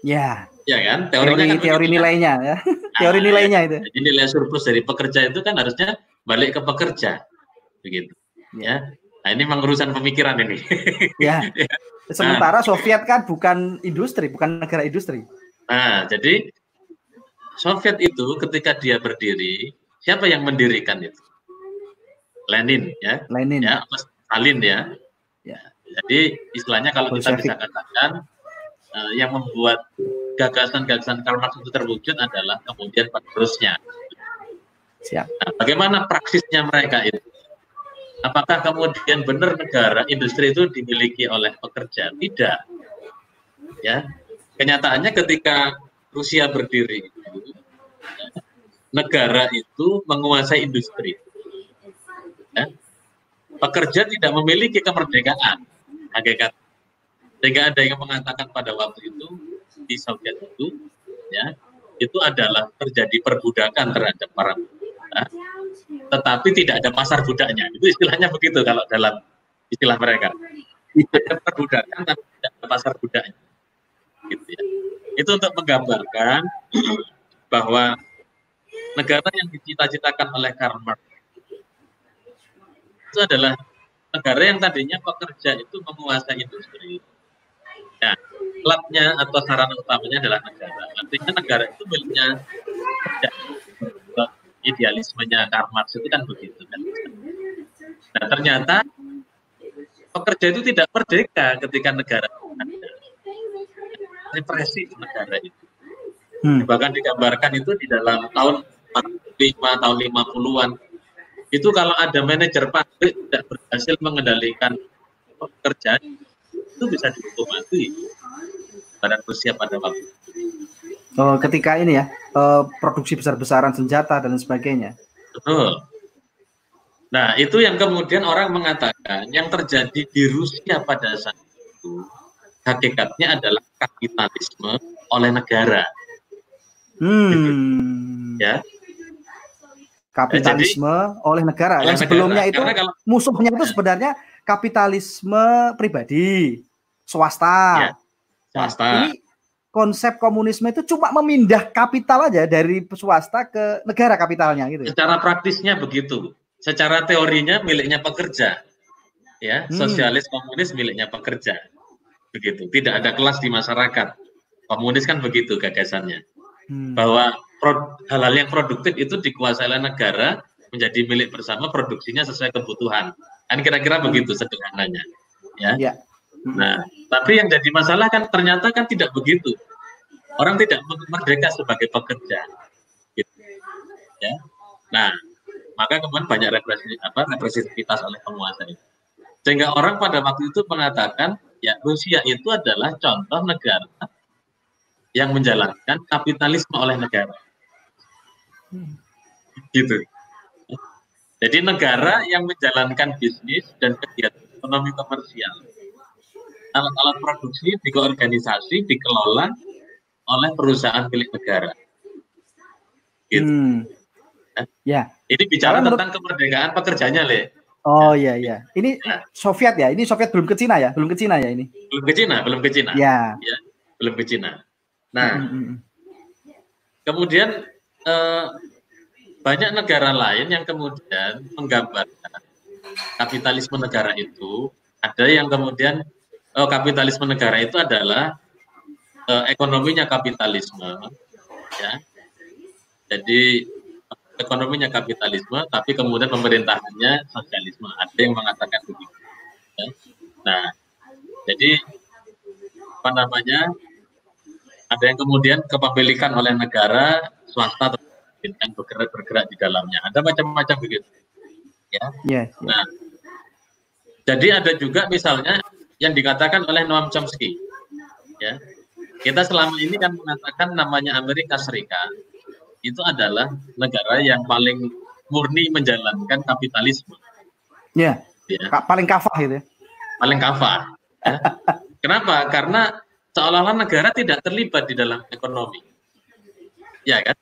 ya Ya kan? Teorinya teori, kan teori nilainya ya. teori nah, nilainya itu. Jadi nilai surplus dari pekerja itu kan harusnya balik ke pekerja. Begitu. Ya. Nah, ini memang urusan pemikiran ini. ya. Sementara nah, Soviet kan bukan industri, bukan negara industri. Nah, jadi Soviet itu ketika dia berdiri, siapa yang mendirikan itu? Lenin ya. Lenin. Ya, Stalin ya. Ya. Jadi istilahnya kalau kita bisa katakan uh, yang membuat gagasan-gagasan Karl Marx itu terwujud adalah kemudian penerusnya. Siap. Nah, bagaimana praksisnya mereka itu? Apakah kemudian benar negara industri itu dimiliki oleh pekerja? Tidak. Ya, kenyataannya ketika Rusia berdiri negara itu menguasai industri. Ya. Pekerja tidak memiliki kemerdekaan hakikat. Sehingga ada yang mengatakan pada waktu itu di Soviet itu ya itu adalah terjadi perbudakan terhadap para budak, tetapi tidak ada pasar budaknya. Itu istilahnya begitu kalau dalam istilah mereka. Ada perbudakan tapi tidak ada pasar budaknya. Gitu ya. Itu untuk menggambarkan bahwa negara yang dicita-citakan oleh Karl Marx itu adalah negara yang tadinya pekerja itu menguasai industri. Ya, klubnya atau sarana utamanya adalah negara. Artinya negara itu miliknya ya, idealismenya Karl Marx itu kan begitu kan. Nah ternyata pekerja itu tidak merdeka ketika negara ada. Represi negara itu. Hmm. Bahkan digambarkan itu di dalam tahun 45 tahun 50-an itu kalau ada manajer pabrik tidak berhasil mengendalikan pekerjaan itu bisa dihukum mati pada Rusia pada waktu Oh, ketika ini ya uh, produksi besar-besaran senjata dan sebagainya. Betul. Nah, itu yang kemudian orang mengatakan yang terjadi di Rusia pada saat itu hakikatnya adalah kapitalisme oleh negara. Hmm. Ya kapitalisme Jadi, oleh negara. Oleh yang sebelumnya negara. itu kalau, musuhnya itu sebenarnya kapitalisme pribadi, swasta. Ya, swasta. Nah, ini konsep komunisme itu cuma memindah kapital aja dari swasta ke negara kapitalnya gitu. Ya? Secara praktisnya begitu. Secara teorinya miliknya pekerja. Ya, hmm. sosialis komunis miliknya pekerja. Begitu. Tidak ada kelas di masyarakat. Komunis kan begitu gagasannya. Hmm. Bahwa hal-hal yang produktif itu dikuasai oleh negara menjadi milik bersama produksinya sesuai kebutuhan kan kira-kira begitu sederhananya ya ya. nah tapi yang jadi masalah kan ternyata kan tidak begitu orang tidak merdeka sebagai pekerja gitu. ya nah maka kemudian banyak represi apa represivitas oleh penguasa itu sehingga orang pada waktu itu mengatakan ya Rusia itu adalah contoh negara yang menjalankan kapitalisme oleh negara Gitu. Jadi negara yang menjalankan bisnis dan kegiatan ekonomi komersial. Alat-alat produksi dikoorganisasi, dikelola oleh perusahaan milik negara. Gitu. Hmm. Ya. Ini bicara Kalau tentang menurut... kemerdekaan pekerjanya, Le. Oh iya iya. Ini ya. Soviet ya. Ini Soviet belum ke Cina ya? Belum ke Cina ya ini? Belum ke Cina, belum ke Cina. Ya. ya belum ke Cina. Nah, hmm. kemudian eh, banyak negara lain yang kemudian menggambarkan kapitalisme negara itu ada yang kemudian oh, kapitalisme negara itu adalah eh, ekonominya kapitalisme ya jadi ekonominya kapitalisme tapi kemudian pemerintahannya sosialisme ada yang mengatakan begitu ya. nah jadi apa namanya ada yang kemudian kepemilikan oleh negara swasta yang bergerak bergerak di dalamnya. Ada macam-macam begitu. Ya. Yeah, yeah. Nah, jadi ada juga misalnya yang dikatakan oleh Noam Chomsky. Ya. Kita selama ini kan mengatakan namanya Amerika Serikat itu adalah negara yang paling murni menjalankan kapitalisme. Yeah. Ya. Paling kafah itu ya. Paling kafah. Ya. Kenapa? Karena seolah-olah negara tidak terlibat di dalam ekonomi. Ya kan?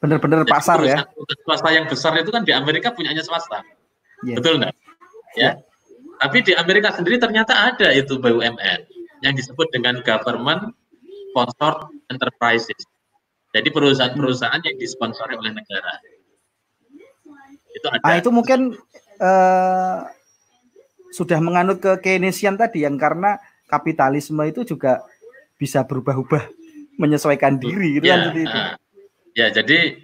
Benar-benar pasar ya. Swasta yang besar itu kan di Amerika punyanya swasta. Yeah. Betul enggak? Ya. Yeah. Tapi di Amerika sendiri ternyata ada itu BUMN yang disebut dengan government sponsored enterprises. Jadi perusahaan-perusahaan yang disponsori oleh negara. Itu ada. Ah, itu mungkin uh, sudah menganut ke Keynesian tadi yang karena kapitalisme itu juga bisa berubah-ubah menyesuaikan diri gitu ya, kan uh, Ya, jadi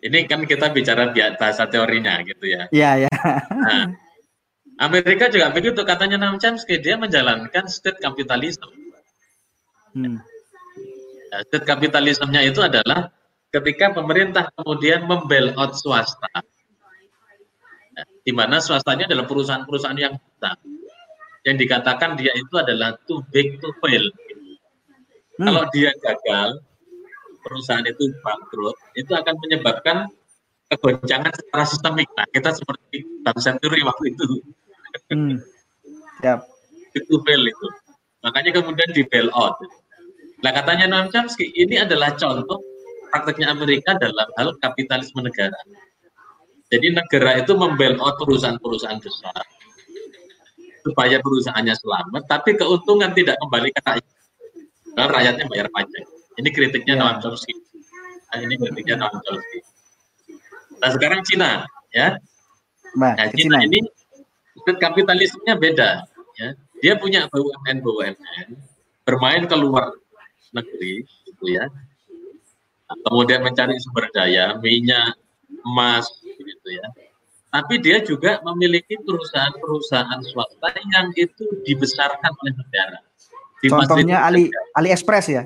ini kan kita bicara bahasa teorinya gitu ya. Iya, ya. Nah, Amerika juga begitu katanya Noam Chomsky dia menjalankan state capitalism. Hmm. Nah, state capitalismnya itu adalah ketika pemerintah kemudian membail out swasta, ya, di mana swastanya adalah perusahaan-perusahaan yang besar, yang dikatakan dia itu adalah too big to fail. Hmm. Kalau dia gagal, perusahaan itu bangkrut, itu akan menyebabkan kegoncangan secara sistemik. Nah, kita seperti Bank Century waktu itu. Hmm. Yep. itu fail itu. Makanya kemudian di bail out. Nah, katanya Noam Chomsky, ini adalah contoh prakteknya Amerika dalam hal kapitalisme negara. Jadi negara itu membail out perusahaan-perusahaan besar supaya perusahaannya selamat, tapi keuntungan tidak kembali ke rakyat. Karena rakyatnya bayar pajak. Ini kritiknya ya. Noam Chomsky. Nah, ini kritiknya Noam Chomsky. Nah sekarang Cina, ya. Nah, Cina, Cina ini kapitalismenya beda. Ya. Dia punya BUMN BUMN bermain ke luar negeri, gitu ya. kemudian mencari sumber daya, minyak, emas, gitu ya. Tapi dia juga memiliki perusahaan-perusahaan swasta yang itu dibesarkan oleh negara. Contohnya Ali AliExpress ya?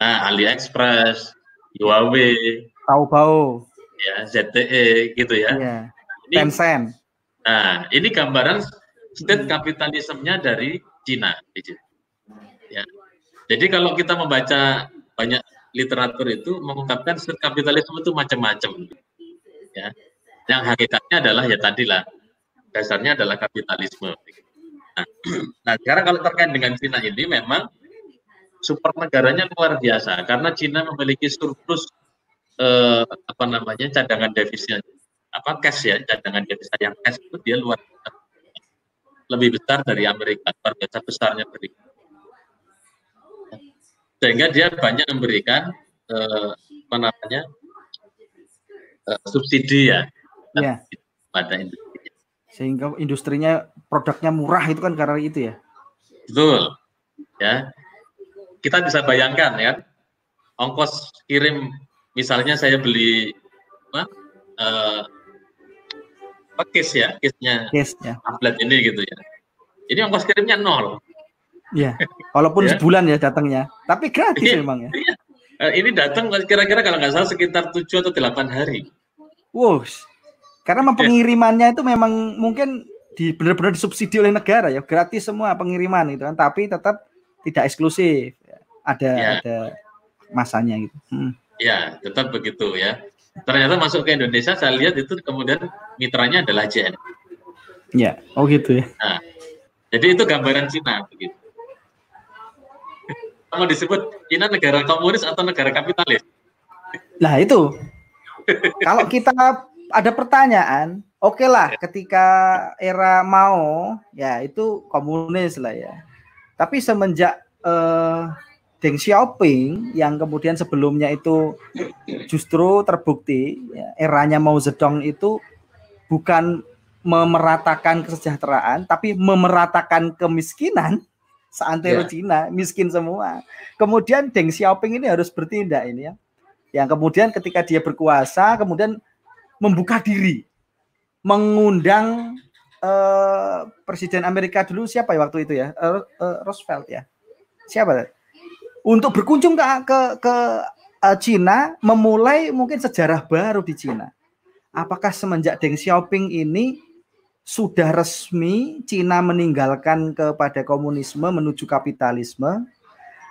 Nah, AliExpress, Huawei, Taobao, ya ZTE gitu ya. Iya. Ini, Tencent. Nah, ini gambaran state kapitalismenya dari Cina. Ya. Jadi kalau kita membaca banyak literatur itu mengungkapkan state kapitalisme itu macam-macam. Ya. Yang hakikatnya adalah ya tadilah dasarnya adalah kapitalisme. Nah, nah sekarang kalau terkait dengan Cina ini memang super negaranya luar biasa karena Cina memiliki surplus eh, apa namanya cadangan devisa apa cash ya cadangan devisa yang cash itu dia luar biasa lebih besar dari Amerika luar biasa besarnya beri sehingga dia banyak memberikan eh, apa namanya eh, subsidi ya. Yeah. pada industri. Sehingga industrinya produknya murah itu kan karena itu ya? Betul. Ya. Kita bisa bayangkan ya ongkos kirim misalnya saya beli apa uh, case ya case-nya case, ya. tablet ini gitu ya. Ini ongkos kirimnya nol. Ya walaupun ya. sebulan ya datangnya tapi gratis iya, memang ya iya. Uh, ini datang kira-kira kalau nggak salah sekitar 7 atau 8 hari wow karena memang pengirimannya itu memang mungkin di benar-benar disubsidi oleh negara ya gratis semua pengiriman itu kan tapi tetap tidak eksklusif ada ya. ada masanya gitu. Hmm. Ya, tetap begitu ya. Ternyata masuk ke Indonesia saya lihat itu kemudian mitranya adalah JN. Ya, oh gitu ya. Nah, jadi itu gambaran Cina begitu. Kamu disebut Cina negara komunis atau negara kapitalis? Nah itu, kalau kita ada pertanyaan, oke okay lah ketika era Mao ya itu komunis lah ya. Tapi semenjak eh, Deng Xiaoping yang kemudian sebelumnya itu justru terbukti ya, eranya Mao Zedong itu bukan memeratakan kesejahteraan tapi memeratakan kemiskinan seantero yeah. Cina miskin semua. Kemudian Deng Xiaoping ini harus bertindak ini ya. Yang kemudian ketika dia berkuasa kemudian membuka diri mengundang uh, Presiden Amerika dulu siapa ya waktu itu ya? Uh, uh, Roosevelt ya. Siapa? untuk berkunjung ke ke, ke uh, Cina memulai mungkin sejarah baru di Cina. Apakah semenjak Deng Xiaoping ini sudah resmi Cina meninggalkan kepada komunisme menuju kapitalisme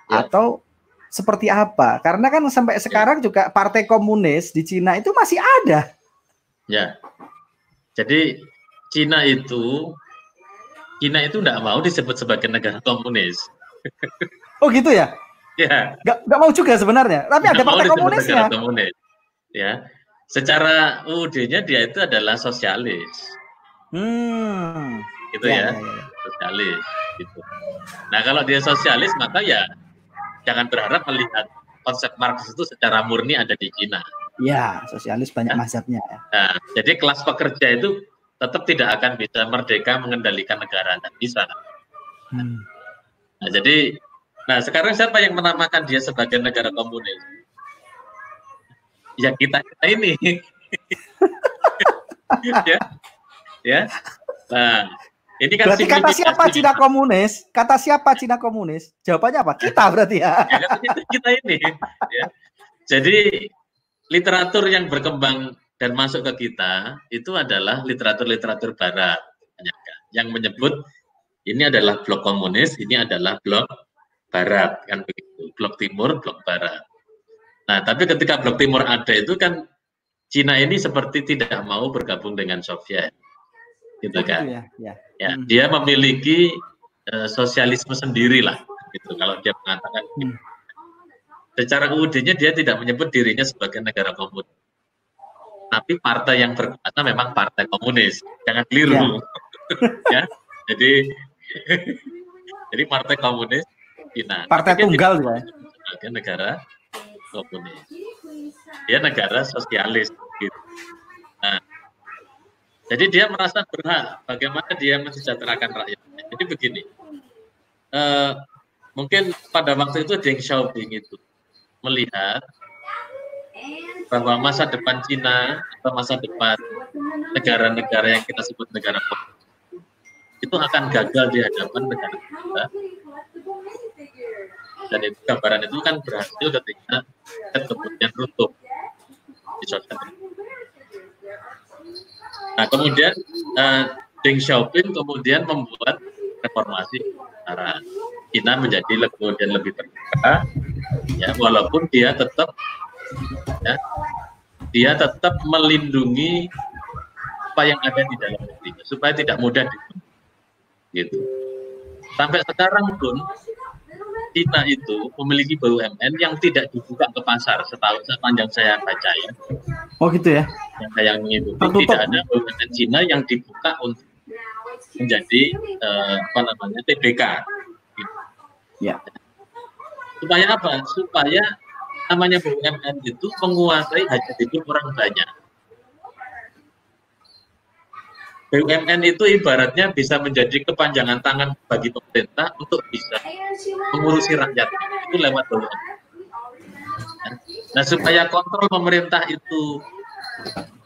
ya. atau seperti apa? Karena kan sampai sekarang juga partai komunis di Cina itu masih ada. Ya. Jadi Cina itu Cina itu tidak mau disebut sebagai negara komunis. Oh gitu ya? Ya. Gak, gak mau juga sebenarnya, tapi gak ada partai komunisnya. Komunis. Ya. Secara UUD-nya dia itu adalah sosialis. Hmm. Gitu ya. ya. ya, ya. Sosialis gitu. Nah, kalau dia sosialis maka ya jangan berharap melihat konsep Marx itu secara murni ada di Cina. Ya, sosialis banyak nah, mazhabnya. Ya. Nah, jadi kelas pekerja itu tetap tidak akan bisa merdeka mengendalikan negara, dan bisa. Hmm. Nah, jadi Nah, sekarang siapa yang menamakan dia sebagai negara komunis? Ya kita kita ini. ya. Ya. Nah, ini kan berarti kata siapa Cina komunis? Kata siapa Cina komunis? Jawabannya apa? Kita berarti ya. ya kita, kita ini. Ya. Jadi literatur yang berkembang dan masuk ke kita itu adalah literatur-literatur Barat yang menyebut ini adalah blok komunis, ini adalah blok barat kan begitu blok timur blok barat nah tapi ketika blok timur ada itu kan Cina ini seperti tidak mau bergabung dengan Soviet gitu oh, kan ya, ya. ya hmm. dia memiliki uh, sosialisme sendiri lah gitu kalau dia mengatakan hmm. secara UUD-nya dia tidak menyebut dirinya sebagai negara komunis tapi partai yang berkuasa memang partai komunis jangan keliru ya, ya. jadi jadi partai komunis Cina. Partai tunggal ya. Sebagai negara komunis. Dia negara sosialis gitu. Jadi dia merasa berhak bagaimana dia mensejahterakan rakyat. Jadi begini, uh, mungkin pada waktu itu Deng Xiaoping itu melihat bahwa masa depan Cina atau masa depan negara-negara yang kita sebut negara itu akan gagal di hadapan negara kita dan itu gambaran itu kan berhasil ketika kemudian runtuh di Nah kemudian uh, Deng Xiaoping kemudian membuat reformasi negara Cina menjadi lebih kemudian lebih terbuka ya walaupun dia tetap ya dia tetap melindungi apa yang ada di dalam negeri supaya tidak mudah gitu. Sampai sekarang pun Cina itu memiliki BUMN yang tidak dibuka ke pasar setahu sepanjang saya baca ya. Oh gitu ya? Yang saya mengikuti tidak ada BUMN Cina yang dibuka untuk menjadi uh, apa namanya TBK. Gitu. Ya. Supaya apa? Supaya namanya BUMN itu menguasai hajat hidup orang banyak. BUMN itu ibaratnya bisa menjadi kepanjangan tangan bagi pemerintah untuk bisa mengurusi rakyat itu lewat BUMN. Nah supaya kontrol pemerintah itu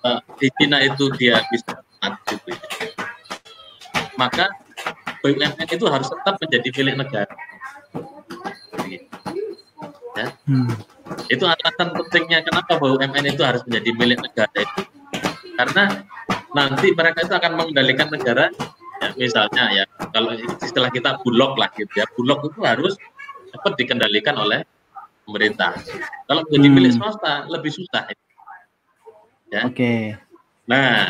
uh, di China itu dia bisa gitu ya. Maka BUMN itu harus tetap menjadi milik negara. Ya. Hmm. Itu alasan pentingnya kenapa BUMN itu harus menjadi milik negara itu. Karena nanti mereka itu akan mengendalikan negara ya misalnya ya kalau istilah kita bulog lah gitu ya. Bulog itu harus dapat dikendalikan oleh pemerintah. Kalau menjadi hmm. milik swasta lebih susah ya. Oke. Okay. nah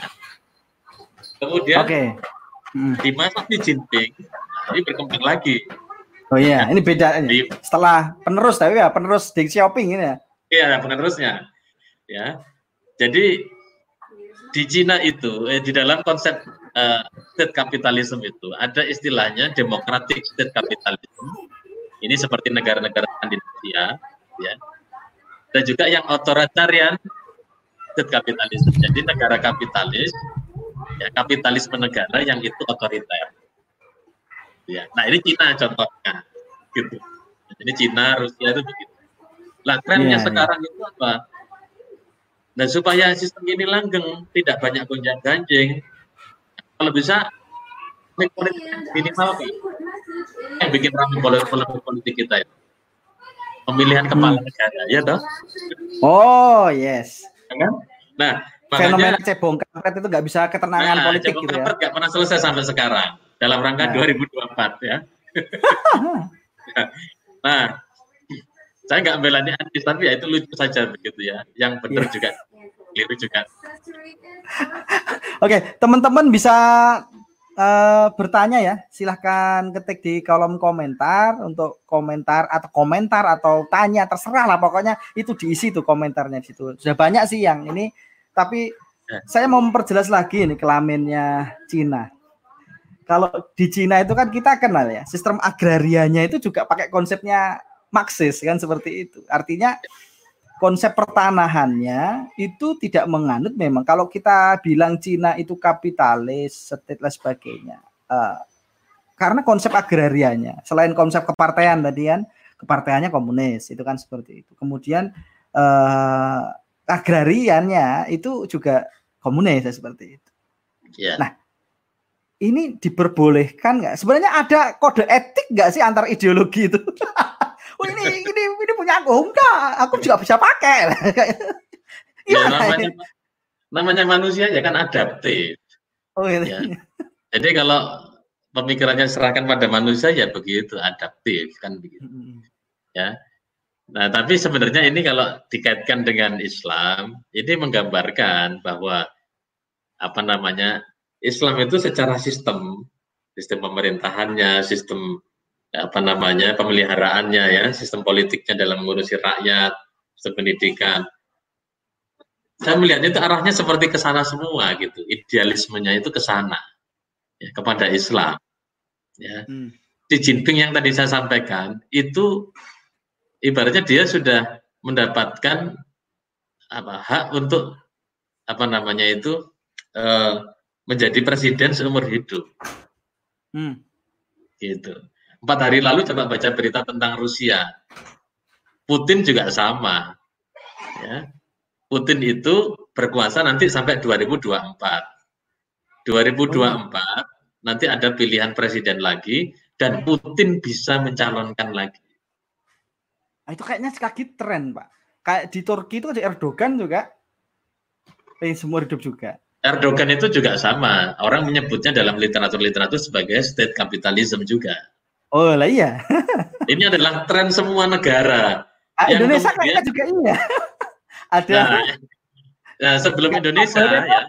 kemudian okay. hmm. di masa Xi Jinping ini berkembang lagi. Oh iya ini beda di, setelah penerus tapi ya penerus Deng Xiaoping ini ya. Iya penerusnya. Ya. Jadi di Cina itu eh, di dalam konsep uh, state capitalism itu ada istilahnya democratic state capitalism. Ini seperti negara-negara Skandinavia, ya. Dan juga yang authoritarian state capitalism. Jadi negara kapitalis, ya kapitalisme negara yang itu otoriter. Ya. Nah ini Cina contohnya, gitu. Ini Cina, Rusia itu begitu. Lah trennya yeah, iya. sekarang yeah. itu apa? Nah supaya sistem ini langgeng, tidak banyak gonjang ganjing, kalau bisa minimal yang bikin ramai politik politik kita itu pemilihan kepala hmm. negara, ya toh? Oh yes. Ya kan? Nah, fenomena cebong kampret itu nggak bisa ketenangan nah, politik gitu ya? nggak pernah selesai sampai sekarang dalam rangka nah. 2024 ya. nah, saya nggak belanya artis tapi ya itu lucu saja begitu ya. Yang benar yeah. juga keliru juga. Oke teman-teman bisa uh, bertanya ya. Silahkan ketik di kolom komentar untuk komentar atau komentar atau tanya terserah lah pokoknya. Itu diisi tuh komentarnya di situ sudah banyak sih yang ini. Tapi yeah. saya mau memperjelas lagi ini kelaminnya Cina. Kalau di Cina itu kan kita kenal ya sistem agrarianya itu juga pakai konsepnya Marxis kan seperti itu. Artinya konsep pertanahannya itu tidak menganut memang kalau kita bilang Cina itu kapitalis, setit dan sebagainya. Uh, karena konsep agrarianya, selain konsep kepartean tadi kan, keparteannya komunis, itu kan seperti itu. Kemudian uh, agrariannya itu juga komunis seperti itu. Yeah. Nah, ini diperbolehkan nggak? Sebenarnya ada kode etik nggak sih antar ideologi itu? oh ini ini ini punya aku enggak? Aku juga bisa pakai. Ya, namanya, namanya manusia ya kan adaptif. Oh iya. ya. jadi kalau pemikirannya serahkan pada manusia ya begitu adaptif kan begitu. Ya. Nah tapi sebenarnya ini kalau dikaitkan dengan Islam ini menggambarkan bahwa apa namanya Islam itu secara sistem sistem pemerintahannya sistem apa namanya pemeliharaannya ya sistem politiknya dalam mengurusi rakyat sistem pendidikan saya melihatnya itu arahnya seperti ke sana semua gitu idealismenya itu ke sana ya, kepada Islam ya hmm. Xi Jinping yang tadi saya sampaikan itu ibaratnya dia sudah mendapatkan apa hak untuk apa namanya itu eh, menjadi presiden seumur hidup. Hmm. Gitu. Empat hari lalu coba baca berita tentang Rusia. Putin juga sama. Ya. Putin itu berkuasa nanti sampai 2024. 2024 nanti ada pilihan presiden lagi dan Putin bisa mencalonkan lagi. Nah, itu kayaknya sekali tren, Pak. Kayak di Turki itu ada Erdogan juga. Pengen semua hidup juga. Erdogan itu juga sama. Orang menyebutnya dalam literatur-literatur sebagai state capitalism juga. Oh lah iya. Ini adalah tren semua negara. Ah, Indonesia kayaknya juga iya. ada. Nah, nah sebelum Indonesia ya,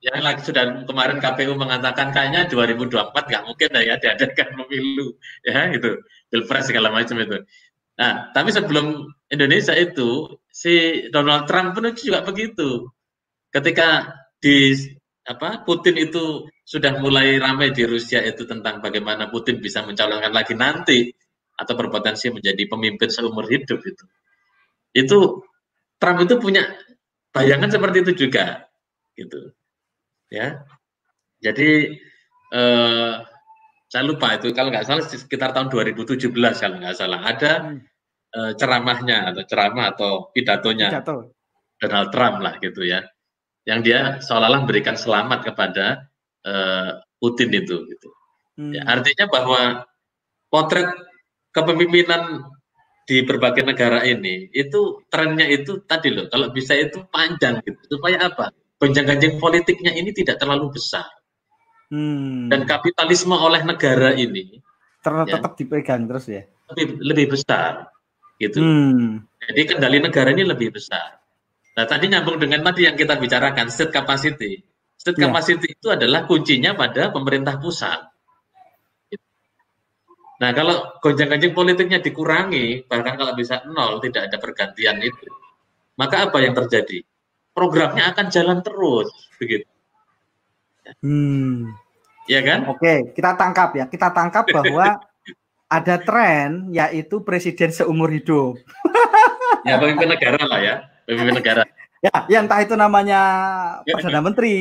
yang lagi sudah kemarin KPU mengatakan kayaknya 2024 nggak mungkin ya diadakan pemilu ya itu pilpres segala macam itu. Nah tapi sebelum Indonesia itu si Donald Trump pun juga begitu. Ketika di apa Putin itu sudah mulai ramai di Rusia itu tentang bagaimana Putin bisa mencalonkan lagi nanti atau berpotensi menjadi pemimpin seumur hidup itu. Itu Trump itu punya bayangan seperti itu juga gitu ya. Jadi eh, saya lupa itu kalau nggak salah sekitar tahun 2017 kalau nggak salah ada hmm. eh, ceramahnya atau ceramah atau pidatonya Pidato. Donald Trump lah gitu ya, yang dia seolah-olah memberikan selamat kepada eh, Putin itu gitu. Hmm. Ya, artinya bahwa potret kepemimpinan di berbagai negara ini itu trennya itu tadi loh kalau bisa itu panjang gitu supaya apa gonjang-ganjing politiknya ini tidak terlalu besar. Hmm. Dan kapitalisme oleh negara ini tetap, ya, tetap dipegang terus ya. Lebih lebih besar gitu. Hmm. Jadi kendali negara ini lebih besar. Nah, tadi nyambung dengan tadi yang kita bicarakan state capacity. State yeah. capacity itu adalah kuncinya pada pemerintah pusat. Nah, kalau gonjang-ganjing politiknya dikurangi, bahkan kalau bisa nol, tidak ada pergantian itu, maka apa yang terjadi? programnya akan jalan terus begitu. Hmm. Ya kan? Oke, kita tangkap ya. Kita tangkap bahwa ada tren yaitu presiden seumur hidup. ya pemimpin negara lah ya, pemimpin negara. Ya, ya entah itu namanya perdana menteri,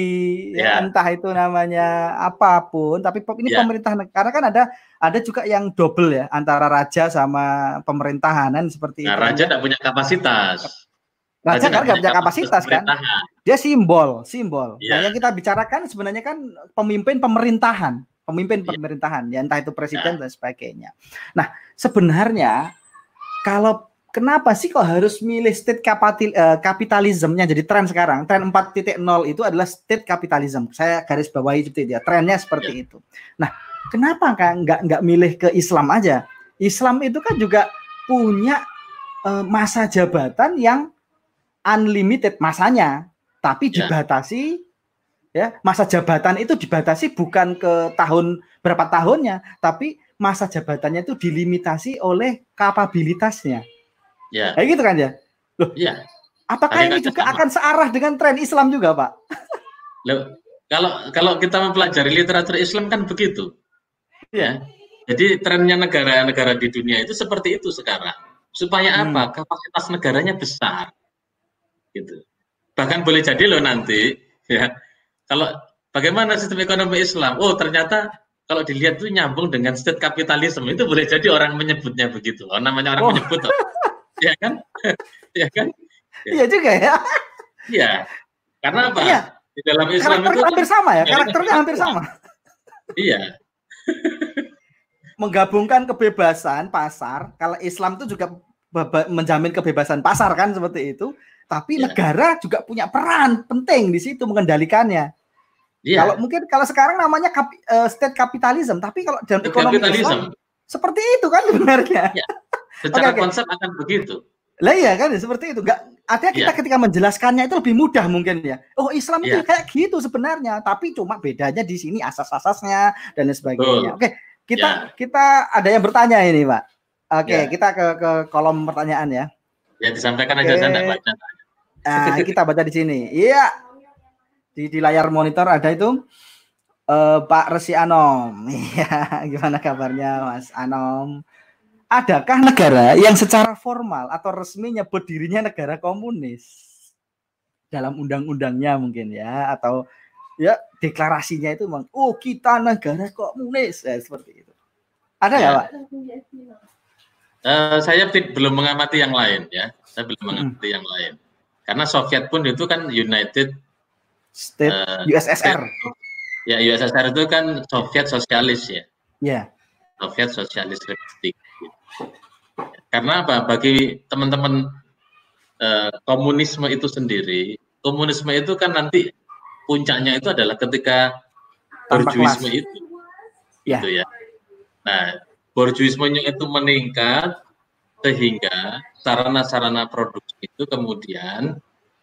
ya. ya entah itu namanya apa pun, tapi ini ya. pemerintah negara kan ada ada juga yang double ya antara raja sama pemerintahan seperti nah, itu. Raja tidak punya kapasitas. Raja kan nggak punya kapasitas kan? Dia simbol, simbol. Yeah. Nah, yang kita bicarakan sebenarnya kan pemimpin pemerintahan, pemimpin yeah. pemerintahan, ya entah itu presiden yeah. dan sebagainya. Nah, sebenarnya kalau kenapa sih kok harus milih state capital, uh, kapitalismnya jadi tren sekarang? Tren 4.0 itu adalah state capitalism. Saya garis bawahi itu dia. Trennya seperti yeah. itu. Nah, kenapa kan nggak nggak milih ke Islam aja? Islam itu kan juga punya uh, masa jabatan yang unlimited masanya, tapi ya. dibatasi ya. Masa jabatan itu dibatasi bukan ke tahun berapa tahunnya, tapi masa jabatannya itu dilimitasi oleh kapabilitasnya. Ya. Kayak gitu kan ya? Loh. Iya. Apakah ini juga sama. akan searah dengan tren Islam juga, Pak? Loh, kalau kalau kita mempelajari literatur Islam kan begitu. Ya. Jadi trennya negara-negara di dunia itu seperti itu sekarang. Supaya hmm. apa? Kapasitas negaranya besar gitu. Bahkan boleh jadi loh nanti ya kalau bagaimana sistem ekonomi Islam? Oh ternyata kalau dilihat itu nyambung dengan state kapitalisme itu boleh jadi orang menyebutnya begitu. Oh namanya orang oh. menyebut, oh. Ya kan? ya kan? Ya. Iya juga ya. Iya. Karena apa? Iya. Di dalam Islam Karakter itu hampir sama ya, karakternya hampir sama. iya. Menggabungkan kebebasan pasar, kalau Islam itu juga menjamin kebebasan pasar kan seperti itu tapi yeah. negara juga punya peran penting di situ mengendalikannya. Yeah. Kalau mungkin kalau sekarang namanya kapi, uh, state capitalism, tapi kalau dalam ekonomi Islam seperti itu kan sebenarnya. Yeah. Secara okay, konsep okay. akan begitu. Lah iya kan seperti itu. Enggak artinya kita yeah. ketika menjelaskannya itu lebih mudah mungkin ya. Oh, Islam yeah. itu kayak gitu sebenarnya, tapi cuma bedanya di sini asas-asasnya dan lain sebagainya. Oke, okay, kita yeah. kita ada yang bertanya ini, Pak. Oke, okay, ya. yeah. kita ke ke kolom pertanyaan ya. Ya disampaikan okay. aja saya enggak baca. Nah, kita baca di sini. Iya. Di, di layar monitor ada itu uh, Pak Resi Anom. Iya, gimana kabarnya Mas Anom? Adakah negara yang secara formal atau resmi nyebut dirinya negara komunis? Dalam undang-undangnya mungkin ya atau ya deklarasinya itu memang oh kita negara komunis ya, seperti itu. Ada nggak ya. Pak? Uh, saya belum mengamati yang lain ya. Saya belum hmm. mengamati hmm. yang lain. Karena Soviet pun itu kan United State uh, eh, USSR. Ya USSR itu kan Soviet sosialis ya. Ya. Soviet Sosialis Republik. Karena apa? Bagi teman-teman uh, komunisme itu sendiri, komunisme itu kan nanti puncaknya itu adalah ketika borjuisme itu. Ya. Gitu ya. Nah, borjuismenya itu meningkat sehingga sarana-sarana produksi itu kemudian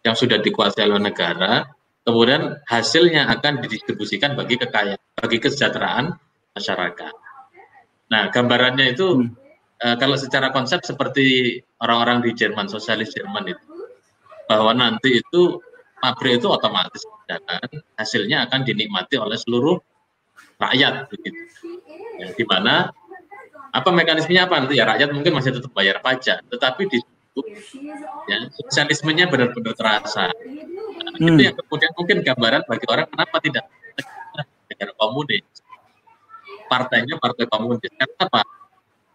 yang sudah dikuasai oleh negara, kemudian hasilnya akan didistribusikan bagi kekayaan, bagi kesejahteraan masyarakat. Nah, gambarannya itu hmm. Uh, kalau secara konsep seperti orang-orang di Jerman, sosialis Jerman itu, bahwa nanti itu pabrik itu otomatis dan hasilnya akan dinikmati oleh seluruh rakyat begitu. Ya, di mana apa mekanismenya apa nanti ya rakyat mungkin masih tetap bayar pajak, tetapi di situ ya sosialismenya benar-benar terasa. Nah, hmm. Itu yang kemudian mungkin gambaran bagi orang kenapa tidak negara komunis partainya partai komunis. Karena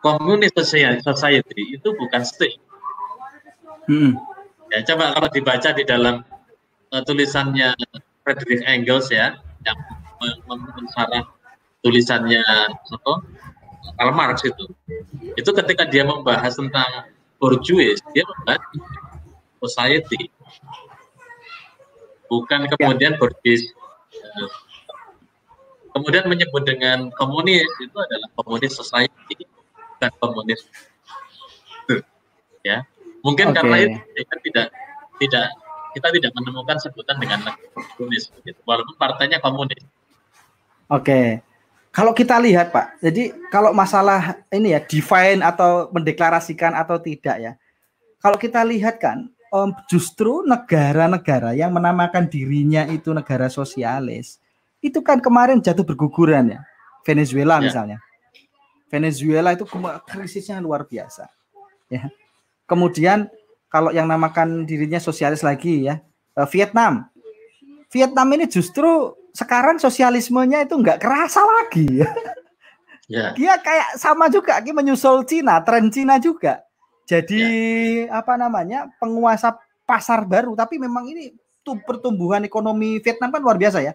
Komunis society itu bukan state. Hmm. Ya, coba kalau dibaca di dalam uh, tulisannya Friedrich Engels ya, yang mensarah tulisannya apa? Karl Marx itu. Itu ketika dia membahas tentang bourgeois, dia membahas society. Bukan kemudian bourgeois kemudian menyebut dengan komunis itu adalah komunis society bukan komunis ya mungkin okay. karena itu kita tidak tidak kita tidak menemukan sebutan dengan komunis gitu. walaupun partainya komunis oke okay. kalau kita lihat pak jadi kalau masalah ini ya define atau mendeklarasikan atau tidak ya kalau kita lihat kan um, justru negara-negara yang menamakan dirinya itu negara sosialis itu kan kemarin jatuh berguguran ya. Venezuela ya. misalnya. Venezuela itu krisisnya luar biasa. Ya. Kemudian kalau yang namakan dirinya sosialis lagi ya, eh, Vietnam. Vietnam ini justru sekarang sosialismenya itu nggak kerasa lagi. Ya. Dia kayak sama juga, dia menyusul Cina, tren Cina juga. Jadi ya. apa namanya penguasa pasar baru, tapi memang ini tuh pertumbuhan ekonomi Vietnam kan luar biasa ya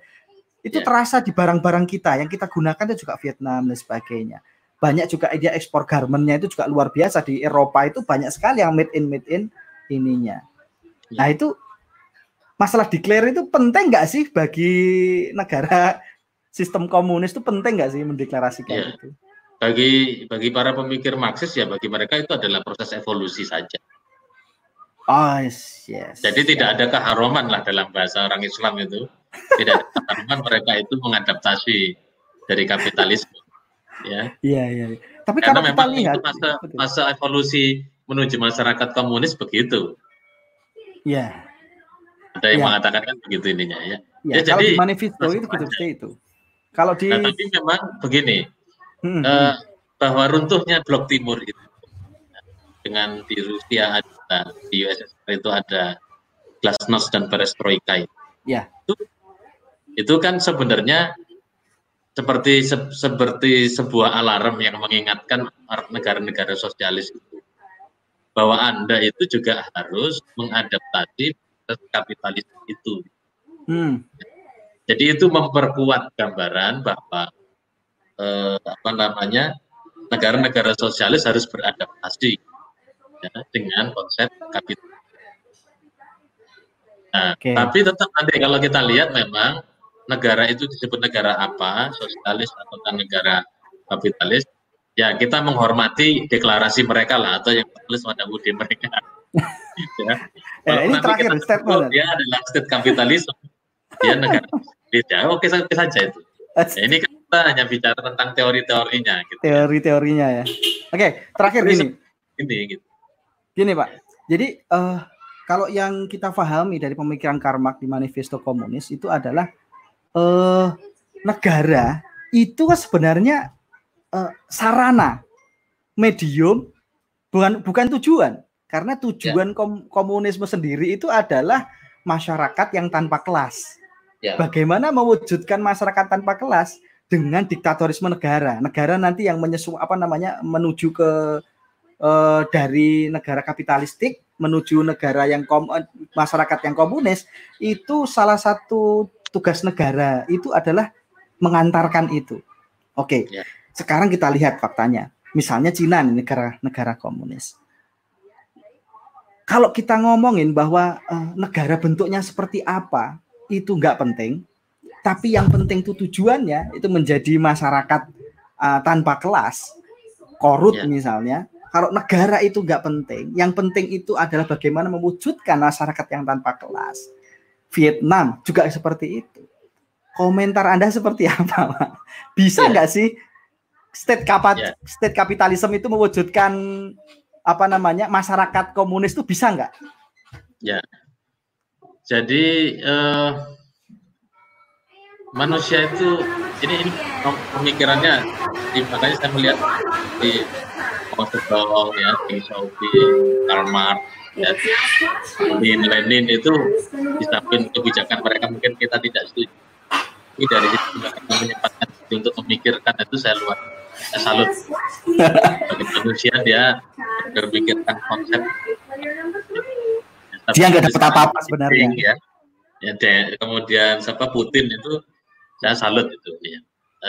itu yeah. terasa di barang-barang kita yang kita gunakan itu juga Vietnam dan sebagainya. Banyak juga dia ekspor garmentnya itu juga luar biasa di Eropa itu banyak sekali yang made in made in ininya. Yeah. Nah itu masalah declare itu penting nggak sih bagi negara sistem komunis itu penting nggak sih mendeklarasikan yeah. itu? Bagi bagi para pemikir Marxis ya bagi mereka itu adalah proses evolusi saja. Oh yes, yes. Jadi yes. tidak ada keharuman lah dalam bahasa orang Islam itu tidak teman mereka itu mengadaptasi dari kapitalisme ya. Iya iya tapi karena memang lihat, itu masa masa evolusi menuju masyarakat komunis begitu. Iya. Ada yang ya. mengatakan kan begitu ininya ya, ya, ya jadi di manifesto itu seperti itu. Kalau di nah, tapi memang begini hmm, eh, hmm. bahwa runtuhnya blok timur itu dengan di Rusia ada di USSR itu ada glasnost dan perestroika ya. itu itu kan sebenarnya seperti se, seperti sebuah alarm yang mengingatkan negara-negara sosialis itu bahwa anda itu juga harus mengadaptasi kapitalis itu. Hmm. Jadi itu memperkuat gambaran bahwa eh, apa namanya negara-negara sosialis harus beradaptasi ya, dengan konsep kapitalis. Nah, okay. tapi tetap nanti kalau kita lihat memang negara itu disebut negara apa, sosialis atau negara kapitalis, ya kita menghormati deklarasi mereka lah atau yang tertulis pada budi mereka. ya. eh, ini terakhir statement. Dia adalah state kapitalis, dia negara ya oke saja itu. Ya, ini kan kita hanya bicara tentang teori-teorinya. Gitu. Teori-teorinya ya. Oke, terakhir gini. Ini gitu. Gini Pak, jadi uh, kalau yang kita pahami dari pemikiran Karmak di Manifesto Komunis itu adalah uh, negara itu kan sebenarnya uh, sarana medium bukan bukan tujuan karena tujuan kom komunisme sendiri itu adalah masyarakat yang tanpa kelas Ya. Bagaimana mewujudkan masyarakat tanpa kelas dengan diktatorisme negara? Negara nanti yang menyesu apa namanya menuju ke uh, dari negara kapitalistik menuju negara yang kom eh, masyarakat yang komunis itu salah satu tugas negara itu adalah mengantarkan itu. Oke. Okay. Ya. Sekarang kita lihat faktanya. Misalnya Cina nih negara negara komunis. Kalau kita ngomongin bahwa uh, negara bentuknya seperti apa, itu nggak penting. Tapi yang penting itu tujuannya itu menjadi masyarakat uh, tanpa kelas, korut ya. misalnya. Kalau negara itu nggak penting, yang penting itu adalah bagaimana mewujudkan masyarakat yang tanpa kelas. Vietnam juga seperti itu. Komentar Anda seperti apa, Pak? Bisa ya. nggak ya. sih state kapat yeah. state kapitalisme itu mewujudkan apa namanya masyarakat komunis itu bisa nggak? Ya, jadi uh, manusia itu ini, ini pemikirannya, di, makanya saya melihat di Zedong ya, di Saudi, Karl Marx, ya, di Lenin itu di samping kebijakan mereka mungkin kita tidak setuju. Tapi dari situ menyempatkan untuk memikirkan itu saya luar saya salut bagi manusia dia berpikirkan konsep dia nggak dapat apa-apa sebenarnya ya. ya kemudian siapa Putin itu saya salut itu ya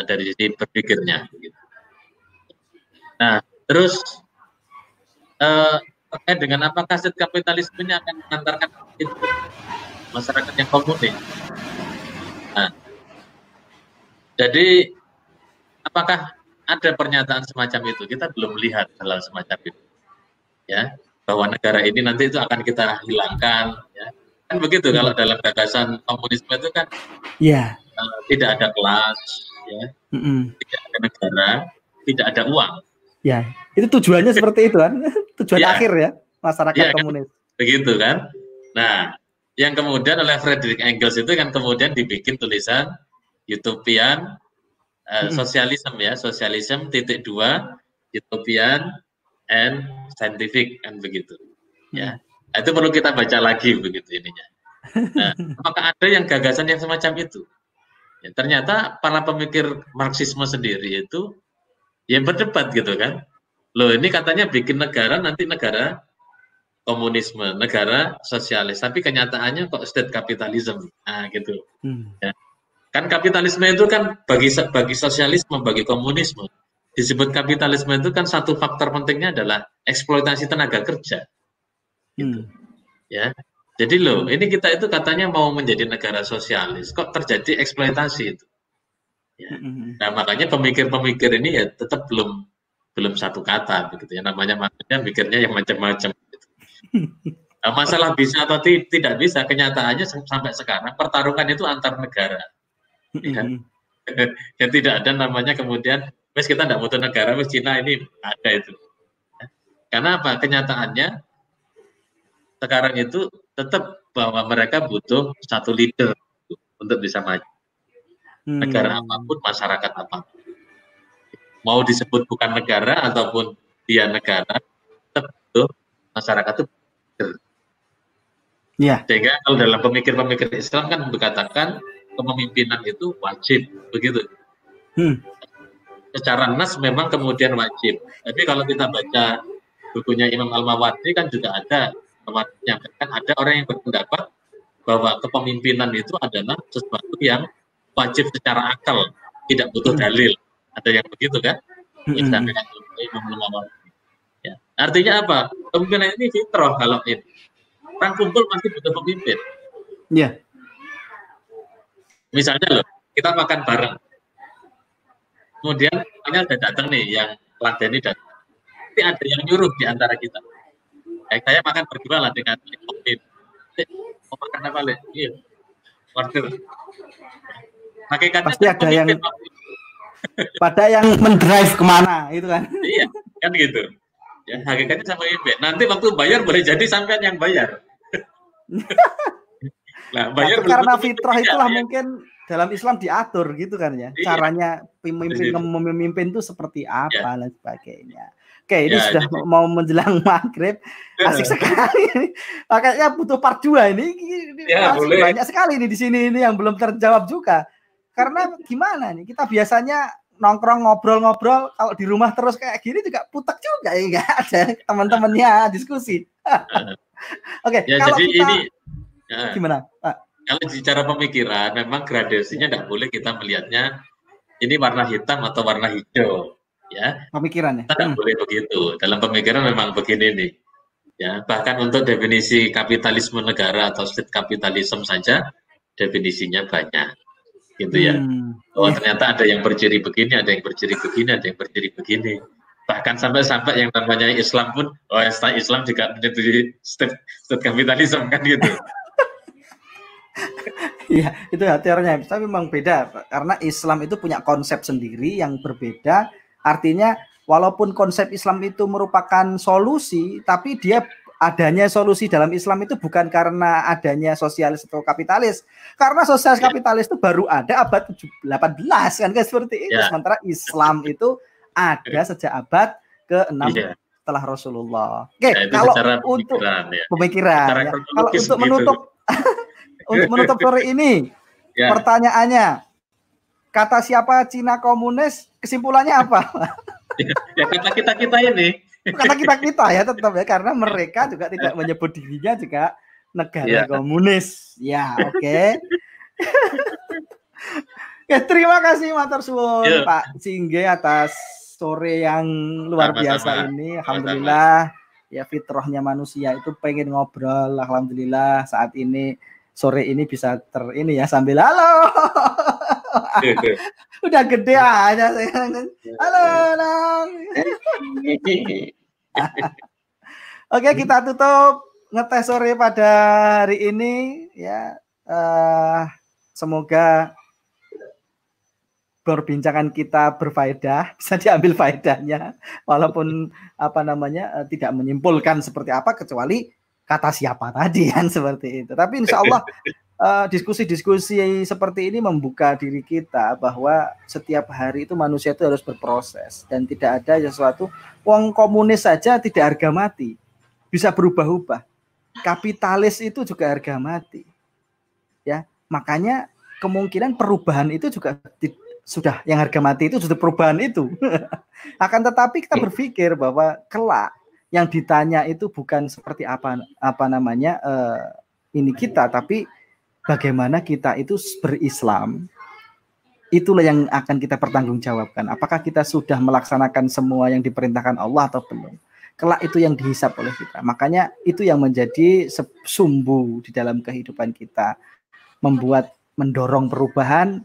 dari sisi berpikirnya gitu. nah terus eh, terkait dengan apakah aset kapitalismenya akan mengantarkan masyarakat yang komunis nah jadi apakah ada pernyataan semacam itu. Kita belum melihat hal, semacam itu. Ya, bahwa negara ini nanti itu akan kita hilangkan ya. Kan begitu kalau dalam gagasan komunisme itu kan yeah. uh, tidak ada kelas ya. Mm -hmm. Tidak ada negara, tidak ada uang. Ya, itu tujuannya seperti itu kan. Tujuan ya. akhir ya masyarakat ya, komunis. Kan? Begitu kan? Nah, yang kemudian oleh Frederick Engels itu kan kemudian dibikin tulisan utopian uh, sosialisme ya, sosialisme titik dua, utopian and scientific kan begitu. Ya, nah, itu perlu kita baca lagi begitu ininya. Nah, apakah ada yang gagasan yang semacam itu? Ya, ternyata para pemikir Marxisme sendiri itu yang berdebat gitu kan. Loh ini katanya bikin negara nanti negara komunisme, negara sosialis, tapi kenyataannya kok state capitalism. Nah, gitu. Hmm. Ya. Kan kapitalisme itu kan bagi bagi sosialisme, bagi komunisme disebut kapitalisme itu kan satu faktor pentingnya adalah eksploitasi tenaga kerja. Gitu. Hmm. Ya. Jadi loh, ini kita itu katanya mau menjadi negara sosialis, kok terjadi eksploitasi itu. Ya. Hmm. Nah, makanya pemikir-pemikir ini ya tetap belum belum satu kata begitu ya. Namanya makanya mikirnya yang macam-macam gitu. Nah, masalah bisa atau tidak bisa, kenyataannya sampai sekarang pertarungan itu antar negara ya. yang tidak ada namanya kemudian wes kita tidak butuh negara wes Cina ini ada itu karena apa kenyataannya sekarang itu tetap bahwa mereka butuh satu leader untuk bisa maju hmm. negara apa pun masyarakat apa pun mau disebut bukan negara ataupun dia negara tetap butuh masyarakat itu Ya. Sehingga kalau dalam pemikir-pemikir Islam kan berkatakan kepemimpinan itu wajib begitu. Hmm. Secara nas memang kemudian wajib. Tapi kalau kita baca bukunya Imam Al Mawardi kan juga ada menyampaikan ada orang yang berpendapat bahwa kepemimpinan itu adalah sesuatu yang wajib secara akal, tidak butuh hmm. dalil. Ada yang begitu kan? Hmm. Ya. Artinya apa? Kepemimpinan ini fitrah kalau ini. Orang kumpul pasti butuh pemimpin. Ya. Misalnya loh, kita makan bareng. Kemudian ini ada datang nih yang ladeni dan Tapi ada yang nyuruh di antara kita. Kayak saya makan berdua lah dengan Covid. Mau makan apa le? Iya. Order. Hakikatnya pasti ada yang pada yang mendrive ke mana itu kan? iya, kan gitu. Ya, hakikatnya sama ibu. Nanti waktu bayar boleh jadi sampean yang bayar. Nah, bayar Tapi karena fitrah itulah ya. mungkin dalam Islam diatur gitu kan ya. Iya. Caranya pemimpin iya. memimpin itu seperti apa iya. dan sebagainya. Oke, ini ya, sudah jadi... mau menjelang maghrib, asik sekali. Makanya butuh part 2 ini. Ya, masih boleh. banyak sekali nih di sini ini yang belum terjawab juga. Karena gimana nih? Kita biasanya nongkrong ngobrol-ngobrol kalau di rumah terus kayak gini juga putek juga ya enggak ada teman-temannya diskusi. Oke, okay, ya, kalau jadi kita, ini ya, gimana, Pak? Kalau bicara pemikiran, memang gradasinya tidak boleh kita melihatnya ini warna hitam atau warna hijau, ya. Pemikiran ya. Tidak hmm. boleh begitu. Dalam pemikiran memang begini nih. Ya, bahkan untuk definisi kapitalisme negara atau state capitalism saja definisinya banyak gitu ya. Hmm. Oh ternyata ada yang berciri begini, ada yang berciri begini, ada yang berciri begini. Bahkan sampai-sampai yang namanya Islam pun, oh Islam juga menjadi state, state kapitalisme kan gitu. Iya, itu teorinya. Tapi memang beda karena Islam itu punya konsep sendiri yang berbeda. Artinya walaupun konsep Islam itu merupakan solusi, tapi dia adanya solusi dalam Islam itu bukan karena adanya sosialis atau kapitalis. Karena sosialis ya. kapitalis itu baru ada abad 18 kan kayak seperti itu. Ya. Sementara Islam itu ada sejak abad ke-6 ya. setelah Rasulullah. Oke, ya, kalau untuk ya. pemikiran ya. kalau untuk menutup untuk menutup sore ini ya. pertanyaannya kata siapa Cina komunis kesimpulannya apa? ya kata kita kita ini karena kita kita ya tetap ya karena mereka juga tidak menyebut dirinya juga negara yeah. komunis. Ya, oke. Okay. ya, terima kasih Matur Suwun yeah. Pak Singge atas sore yang luar sama, biasa ini. Alhamdulillah sama. ya fitrahnya manusia itu pengen ngobrol. Alhamdulillah saat ini sore ini bisa ter ini ya sambil halo. Udah gede aja Halo, Nang. Oke, kita tutup ngetes sore pada hari ini ya. Uh, semoga perbincangan kita berfaedah, bisa diambil faedahnya walaupun apa namanya uh, tidak menyimpulkan seperti apa kecuali kata siapa tadi kan seperti itu. Tapi insya Allah Eh, diskusi-diskusi uh, seperti ini membuka diri kita bahwa setiap hari itu manusia itu harus berproses dan tidak ada sesuatu uang komunis saja tidak harga mati. Bisa berubah-ubah. Kapitalis itu juga harga mati. Ya makanya kemungkinan perubahan itu juga sudah yang harga mati itu sudah perubahan itu. Akan tetapi kita berpikir bahwa kelak yang ditanya itu bukan seperti apa apa namanya uh, ini kita tapi bagaimana kita itu berislam itulah yang akan kita pertanggungjawabkan. Apakah kita sudah melaksanakan semua yang diperintahkan Allah atau belum? Kelak itu yang dihisap oleh kita. Makanya itu yang menjadi sumbu di dalam kehidupan kita. Membuat mendorong perubahan,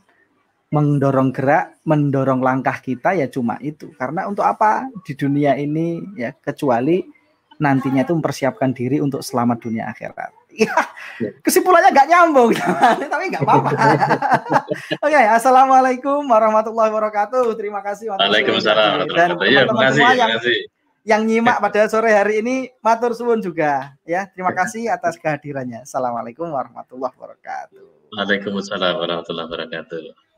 mendorong gerak, mendorong langkah kita ya cuma itu. Karena untuk apa di dunia ini ya kecuali nantinya itu mempersiapkan diri untuk selamat dunia akhirat. Ya, kesimpulannya nggak nyambung, tapi nggak apa-apa. Oke, okay, assalamualaikum warahmatullahi wabarakatuh. Terima kasih. Waalaikumsalam. Dan iya, teman-teman semua yang yang nyimak pada sore hari ini, matur suwun juga. Ya, terima kasih atas kehadirannya. Assalamualaikum warahmatullahi wabarakatuh. Waalaikumsalam warahmatullahi wabarakatuh.